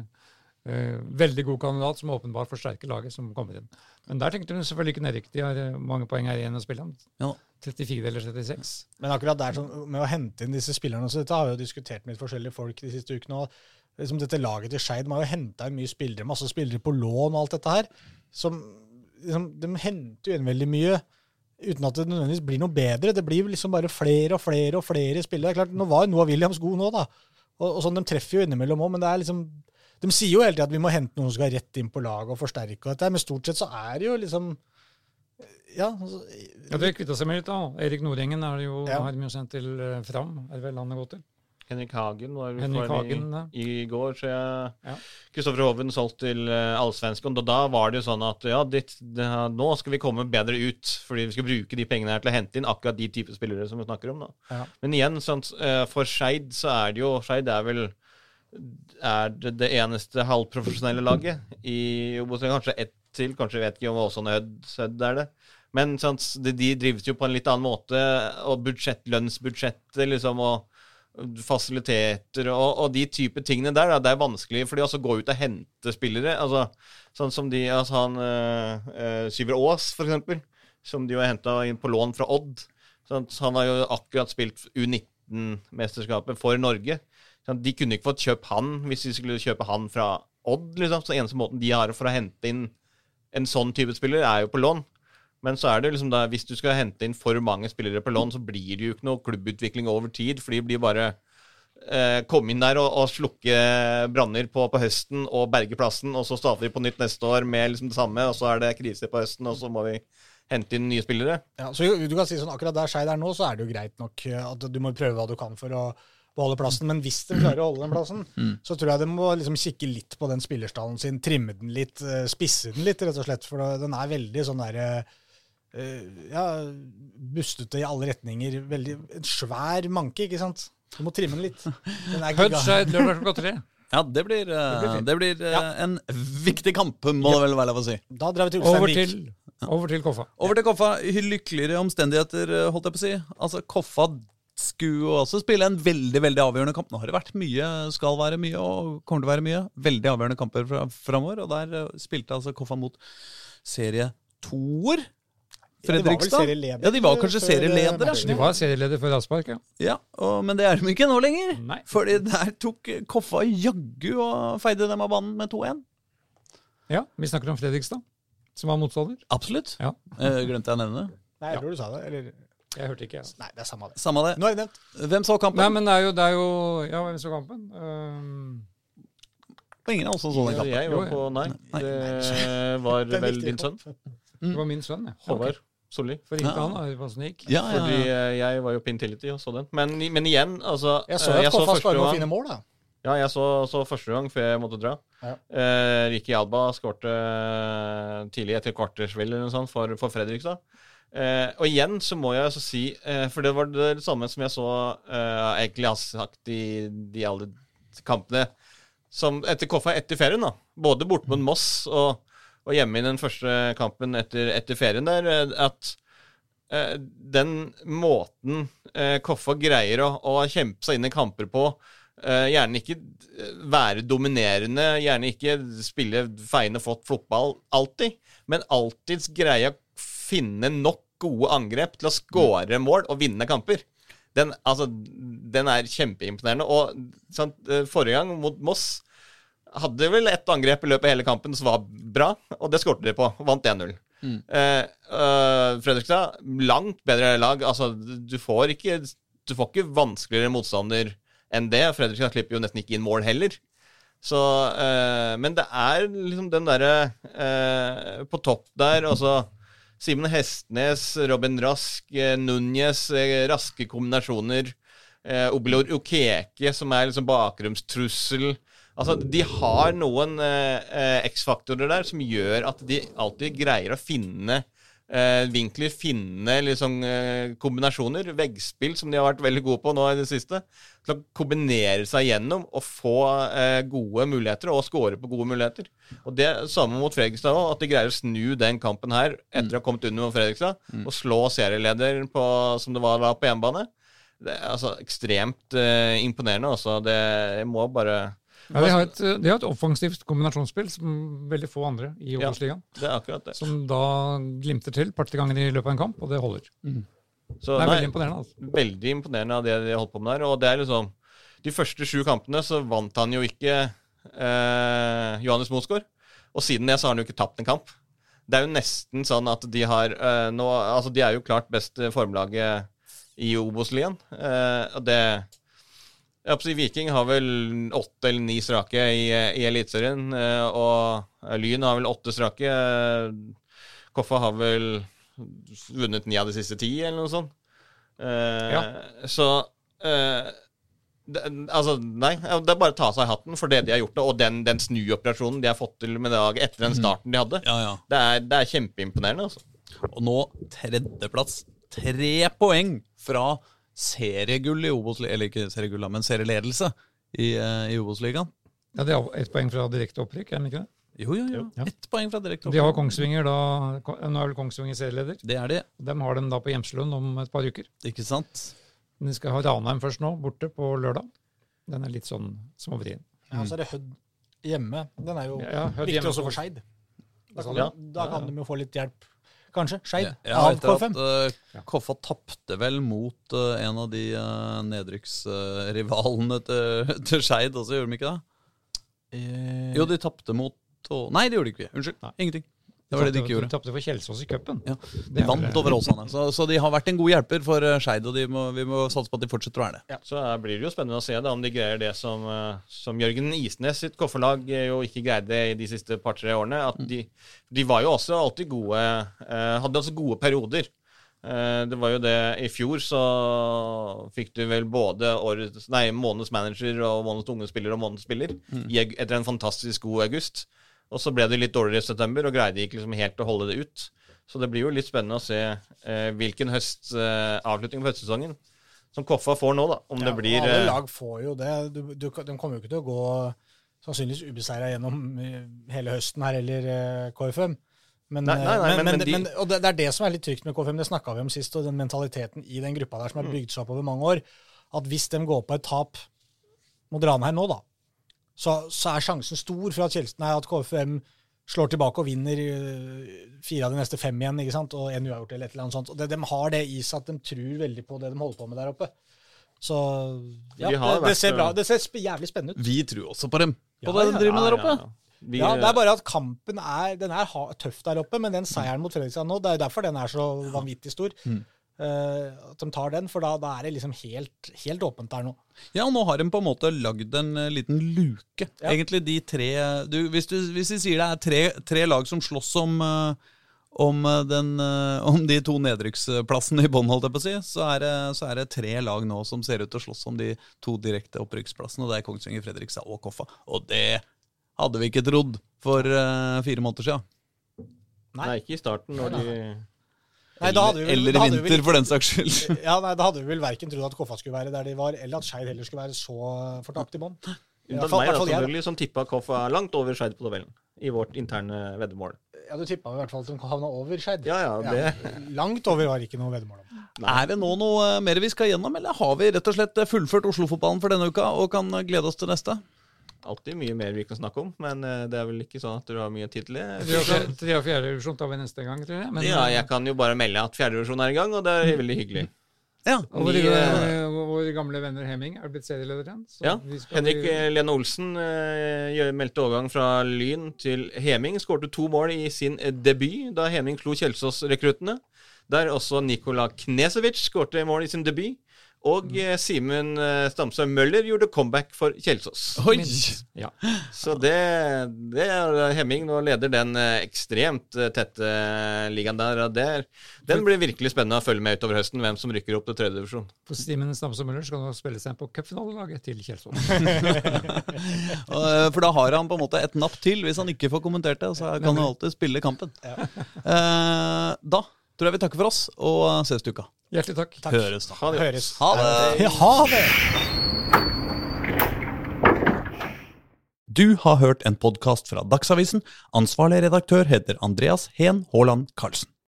B: uh, veldig god kandidat som åpenbart forsterker laget, som kommer inn. Men der tenkte hun selvfølgelig ikke nedrykk. De har mange poeng her igjen å spille om.
A: Ja.
B: 34 eller 36.
C: Men akkurat der sånn, med å hente inn disse spillerne så Dette har vi jo diskutert med forskjellige folk de siste ukene. og liksom Dette laget til Skeid har jo henta inn mye spillere, masse spillere på lån og alt dette her. Som liksom, De henter jo inn veldig mye uten at det nødvendigvis blir noe bedre. Det blir liksom bare flere og flere og flere spillere. Det er klart, Nå var jo Noah Williams god nå, da. Og, og sånn, De treffer jo innimellom òg, men det er liksom de sier jo hele tiden at vi må hente noen som skal rett inn på laget og forsterke. og dette, Men stort sett så er det jo liksom Ja, altså,
B: Ja, Det kvitta seg med litt, da. Erik Nordengen er det jo,
C: Ja.
B: har mye sendt til eh, Fram. Er det vel han har gått til?
D: Henrik Hagen var
B: Henrik Hagen,
D: i, i går, så jeg
B: Ja.
D: Kristoffer Hoven solgt til uh, Allsvenskan. Og da var det jo sånn at ja, ditt, det, nå skal vi komme bedre ut, fordi vi skal bruke de pengene her til å hente inn akkurat de type spillere som vi snakker om.
C: Ja.
D: Men igjen, sånn, eh, for Skeid så er det jo Skeid er vel er det, det eneste halvprofesjonelle laget i Obos-ligaen. Kanskje ett til, kanskje vet ikke om Åsane Hødd er det. Men sånn, de, de drives jo på en litt annen måte, og budsjett, lønnsbudsjettet liksom, og fasiliteter og, og de type tingene der, da, det er vanskelig for de å gå ut og hente spillere. altså Sånn som de, altså han øh, Syver Aas, for eksempel, som de har henta inn på lån fra Odd. Sånn, så han har jo akkurat spilt U19-mesterskapet for Norge. Sånn, de kunne ikke fått kjøpt han hvis de skulle kjøpe han fra Odd. liksom, så eneste måten de har for å hente inn en sånn type spiller, er jo på lån. Men så er det liksom da, hvis du skal hente inn for mange spillere på lån, så blir det jo ikke noe klubbutvikling over tid, for de blir bare eh, komme inn der og, og slukke branner på, på høsten og berge plassen, og så starter vi på nytt neste år med liksom det samme, og så er det krise på høsten, og så må vi hente inn nye spillere.
C: Ja, så du kan si sånn, Akkurat der Skeid er nå, så er det jo greit nok eh, at du må prøve hva du kan for å beholde plassen. Men hvis de klarer å holde den plassen, så tror jeg de må liksom kikke litt på den spillerstallen sin, trimme den litt, eh, spisse den litt, rett og slett. For den er veldig sånn derre ja, bustete i alle retninger. Veldig, en svær manke, ikke sant? Du må trimme den litt. Den er.
B: Hødd-Skeid lørdag klokka tre.
A: Ja, det blir, det
C: blir
A: det blir eh,
C: Ja.
A: en viktig kamp, må det vel være lov å si.
C: Da drar vi til
B: Over
C: Ulsteinvik.
B: til, over til Koffa.
A: Over til Koffa. Lykkeligere omstendigheter, eh, holdt jeg på å si. Altså, Koffa skulle også spille en veldig veldig avgjørende kamp. Nå har det vært mye, skal være mye og kommer til å være mye. Veldig avgjørende kamper fra, framover. Og der eh, spilte altså Koffa mot
C: var vel
A: Fredrikstad. Ja, de var kanskje
C: eh,
A: serieledere.
B: De var serieleder for Aspark, ja.
A: Ja, og, Men det er de ikke nå lenger.
B: Nei.
A: Fordi der tok Koffa jaggu og feide dem av banen med 2-1.
B: ja. Vi snakker om Fredrikstad, som var motstander.
A: Absolutt.
B: Ja.
A: Eh, glemte jeg å nevne det.
C: Nei, jeg tror du sa det. Eller
B: Jeg hørte ikke, jeg.
C: Nei, det er samme det.
A: Samme det.
C: Nå er det nevnt.
A: Hvem så kampen?
B: Nei, men det er jo, det er jo Ja, hvem så kampen? Um,
A: Og Ingen av oss som så den kampen.
D: Jeg var på Nei,
A: Nei.
D: det var vel din sønn,
B: det var min sønn, jeg.
D: Håvard Solli.
B: For ringte
A: Ja.
B: han og hørte hvordan det gikk.
A: Ja, ja,
D: Fordi
A: ja.
D: eh, jeg var jo på Intility og så den. Men, men igjen, altså
C: Jeg så
D: eh,
C: at Koffa
D: første
C: skåret noen
D: gang-
C: fine mål, da.
D: Ja, jeg så, så første gang før jeg måtte dra.
C: Ja.
D: Eh, Ricky Alba skårte tidlig etter kvartersvill eller noe sånt for, for Fredrikstad. Eh, og igjen så må jeg altså si, eh, for det var det samme som jeg så eh, egentlig har sagt i de alle kampene som etter Koffa etter ferien, da. Både borte mot Moss og, og hjemme i den første kampen etter, etter ferien der, eh, at eh, den måten eh, Koffa greier å, å kjempe seg inn i kamper på, eh, gjerne ikke eh, være dominerende, gjerne ikke spille feiende flott fotball alltid, men alltids greie å finne nok gode angrep til å skåre mål og vinne kamper. Den, altså, den er kjempeimponerende. Og sant, eh, forrige gang mot Moss hadde vel ett angrep i løpet av hele kampen som var bra, og det skårte de på. og Vant 1-0. Eh, eh, Fredrikstad, langt bedre lag. Altså, du får ikke Du får ikke vanskeligere motstander enn det. Fredrikstad slipper jo nesten ikke inn mål heller. Så eh, Men det er liksom den derre eh, på topp der, altså Simen Hestnes, Robin Rask, Núñez, raske kombinasjoner. Eh, Obelor Okeke, som er liksom bakromstrussel. Altså, De har noen eh, eh, X-faktorer der som gjør at de alltid greier å finne eh, vinkler, finne liksom, eh, kombinasjoner. Veggspill, som de har vært veldig gode på nå i det siste. Til å kombinere seg gjennom og få eh, gode muligheter, og score på gode muligheter. Og det samme mot Fredrikstad òg, at de greier å snu den kampen her etter å ha kommet under mot Fredrikstad, og slå serielederen på, som det var da på hjemmebane. det er altså ekstremt eh, imponerende. Også. Det jeg må bare
B: Ja, de, har et, de har et offensivt kombinasjonsspill som veldig få andre i
D: Ja.
B: Obos-ligaen.
D: Det er akkurat det.
B: Som da glimter til et par ganger i løpet av en kamp, og det holder.
D: Så,
B: Det er
D: nei,
B: veldig imponerende. altså.
D: veldig imponerende av det de har holdt på med der. Og det er liksom De første sju kampene så vant han jo ikke eh, Johannes Mosgaard. Og siden det så har han jo ikke tapt en kamp. Det er jo nesten sånn at de har eh, nå Altså, de er jo klart best formlaget i Obos-ligaen. Eh, og det jeg håper å si Viking har vel åtte eller ni strake i, i Eliteserien. eh, og Lyn har vel åtte strake. Koffa har vel vunnet ni av de siste ti, eller noe sånt. Eh,
B: Ja.
D: Så eh, det, altså, nei. Det er bare å ta av seg hatten for det de har gjort, og den, den snuoperasjonen de har fått til med dag etter den starten de hadde.
A: Ja, ja.
D: Det er, det er kjempeimponerende, altså.
A: Og nå tredjeplass. Tre poeng fra seriegull i Obos-ligaen. Eller ikke seriegull, men serieledelse i, eh, i Obos-ligaen.
B: Ja, det er ett poeng fra direkte opprykk, er det ikke det?
A: Jo, jo, jo.
B: Ja.
A: Ett poeng fra direkte
B: De har Kongsvinger da Nå er vel Kongsvinger serieleder.
A: Det er de.
B: De har dem da på Hjemslund om et par uker.
A: ikke sant?
B: De skal ha Ranheim først nå, borte på lørdag. Den er litt sånn småvrien.
C: Ja, så er det Hødd hjemme. Den er jo
B: Ja,
C: viktig også for Skeid. Da kan,
D: Ja.
C: da kan de jo få litt hjelp, kanskje. Skeid
A: Ja,
C: av
A: etter
C: K5.
A: at eh, Koffa tapte vel mot uh, en av de uh, nedrykksrivalene til, til Skeid også, gjorde de ikke det? Jo, de tapte mot Nei, det gjorde de ikke. Unnskyld. Ingenting. Det var det de ikke gjorde.
B: De tapte for Kjelsås i cupen.
A: Ja. De vant over Åsane. Så, så de har vært en god hjelper for eh, Skeid, og de må, vi må satse på at de fortsetter å være det.
D: Så her blir det jo spennende å se da, om de greier det som, eh, som Jørgen Isnes sitt kofferlag eh, jo ikke greide i de siste par-tre årene. At de, de var jo også alltid gode Hadde altså gode perioder. Eh, det var jo det I fjor så fikk du vel både årets, nei, månedens manager og månedens unge spiller og månedens spiller i, etter en fantastisk god august. Og så ble det litt dårligere i september og greide ikke liksom helt å holde det ut. Så det blir jo litt spennende å se eh, hvilken høst, eh, avslutning på høstsesongen som Koffa får nå, da. Om
C: Ja,
D: det blir
C: Alle
D: eh,
C: lag får jo det. Du, du, de kommer jo ikke til å gå sannsynligvis ubeseira gjennom eh, hele høsten her eller eh, KFM. Men,
D: Nei, nei, nei,
C: eh,
D: men-
C: men,
D: men de-
C: men, og det, det er det som er litt trygt med KFM, det snakka vi om sist, og den mentaliteten i den gruppa der som har bygd seg opp over mange år, at hvis de går på et tap mot Ranheim nå, da, så, så er sjansen stor for at, Kjelsen, nei, at KFM slår tilbake og vinner eh, fire av de neste fem igjen, ikke sant? og en uavgjort eller et eller annet sånt. Og det, de har det i seg at de tror veldig på det de holder på med der oppe. Så ja, det, det ser bra
D: eh,
C: Det ser jævlig spennende ut.
A: Vi tror også på dem, på
C: Ja,
A: det de driver med der oppe.
D: Vi,
C: Ja, Det er bare at kampen er, den er tøff der oppe, men den seieren mot Fredrikstad nå, det er jo derfor den er så vanvittig stor.
A: Mm.
C: Eh, at de tar den, for da, da er det liksom helt, helt åpent der nå.
A: Ja, og nå har de på en måte lagd en eh, liten luke.
C: Ja.
A: Egentlig de tre du, hvis, du, hvis vi sier det er tre, tre lag som slåss om eh, om, den, om de to nedrykksplassene i bånn, holdt jeg på å si, så er, det, så er det tre lag nå som ser ut til å slåss om de to direkte opprykksplassene. og Det er Kongsvinger, Fredrikstad og Koffa. Og det hadde vi ikke trodd for fire måneder siden.
D: Nei, ikke i starten. Når de,
C: Nei, da hadde vi vel-
A: Eller i vinter,
C: vel-
A: for den saks skyld.
C: Ja, nei, Da hadde vi vel verken trodd at Koffa skulle være der de var, eller at Skeid heller skulle være så fortapt i bånn.
D: Unntatt meg, da,
C: som
D: selvfølgelig, som tippa Koffa langt over Skeid på tabellen. I vårt interne veddemål.
C: Ja, Du tippa i hvert fall at de havna over Skeid.
D: Ja, ja, det
C: Langt over var ikke noe veddemål om.
A: Er det nå noe mer vi skal gjennom, eller har vi rett og slett fullført Oslo-fotballen for denne uka og kan glede oss til neste?
D: Alltid mye mer vi kan snakke om, men eh, det er vel ikke sånn at du har mye tid til det.
B: Tre og fjerde- tre divisjon tar vi neste gang, tror jeg. Men,
D: Ja, jeg kan jo bare melde at fjerdedivisjon er i gang, og det er veldig hyggelig.
A: Ja.
B: Og våre,
D: eh,
B: våre gamle venner Hemming er blitt serieleder igjen. så
D: Ja,
B: vi skal
D: Henrik
B: bli-
D: eh, Lene Olsen eh, meldte overgang fra Lyn til Heming. Skårte to mål i sin debut da Heming slo Kjelsås-rekruttene. Der også Nikola Knesevic skårte mål i sin debut. Og eh, Simen eh, Stamsø Møller gjorde comeback for Kjelsås.
A: Oi!
D: Ja. Så det, det er Hemming nå leder den eh, ekstremt tette ligaen der. og Det, er- den blir virkelig spennende å følge med utover høsten, hvem som rykker opp til tredje divisjon.
B: For Simen Stamsø Møller skal nå spille seg på cupfinalelaget til Kjelsås.
A: For da har han på en måte et napp til hvis han ikke får kommentert det. Så kan han alltid spille kampen. Eh, Da tror jeg vi takker for oss og ses til uka.
B: Hjertelig takk.
C: Takk.
A: Høres da.
D: Ha det.
C: Høres.
A: Ha det.
C: Ha det!
A: Du har hørt en podkast fra Dagsavisen. Ansvarlig redaktør heter Andreas Heen Haaland Karlsen.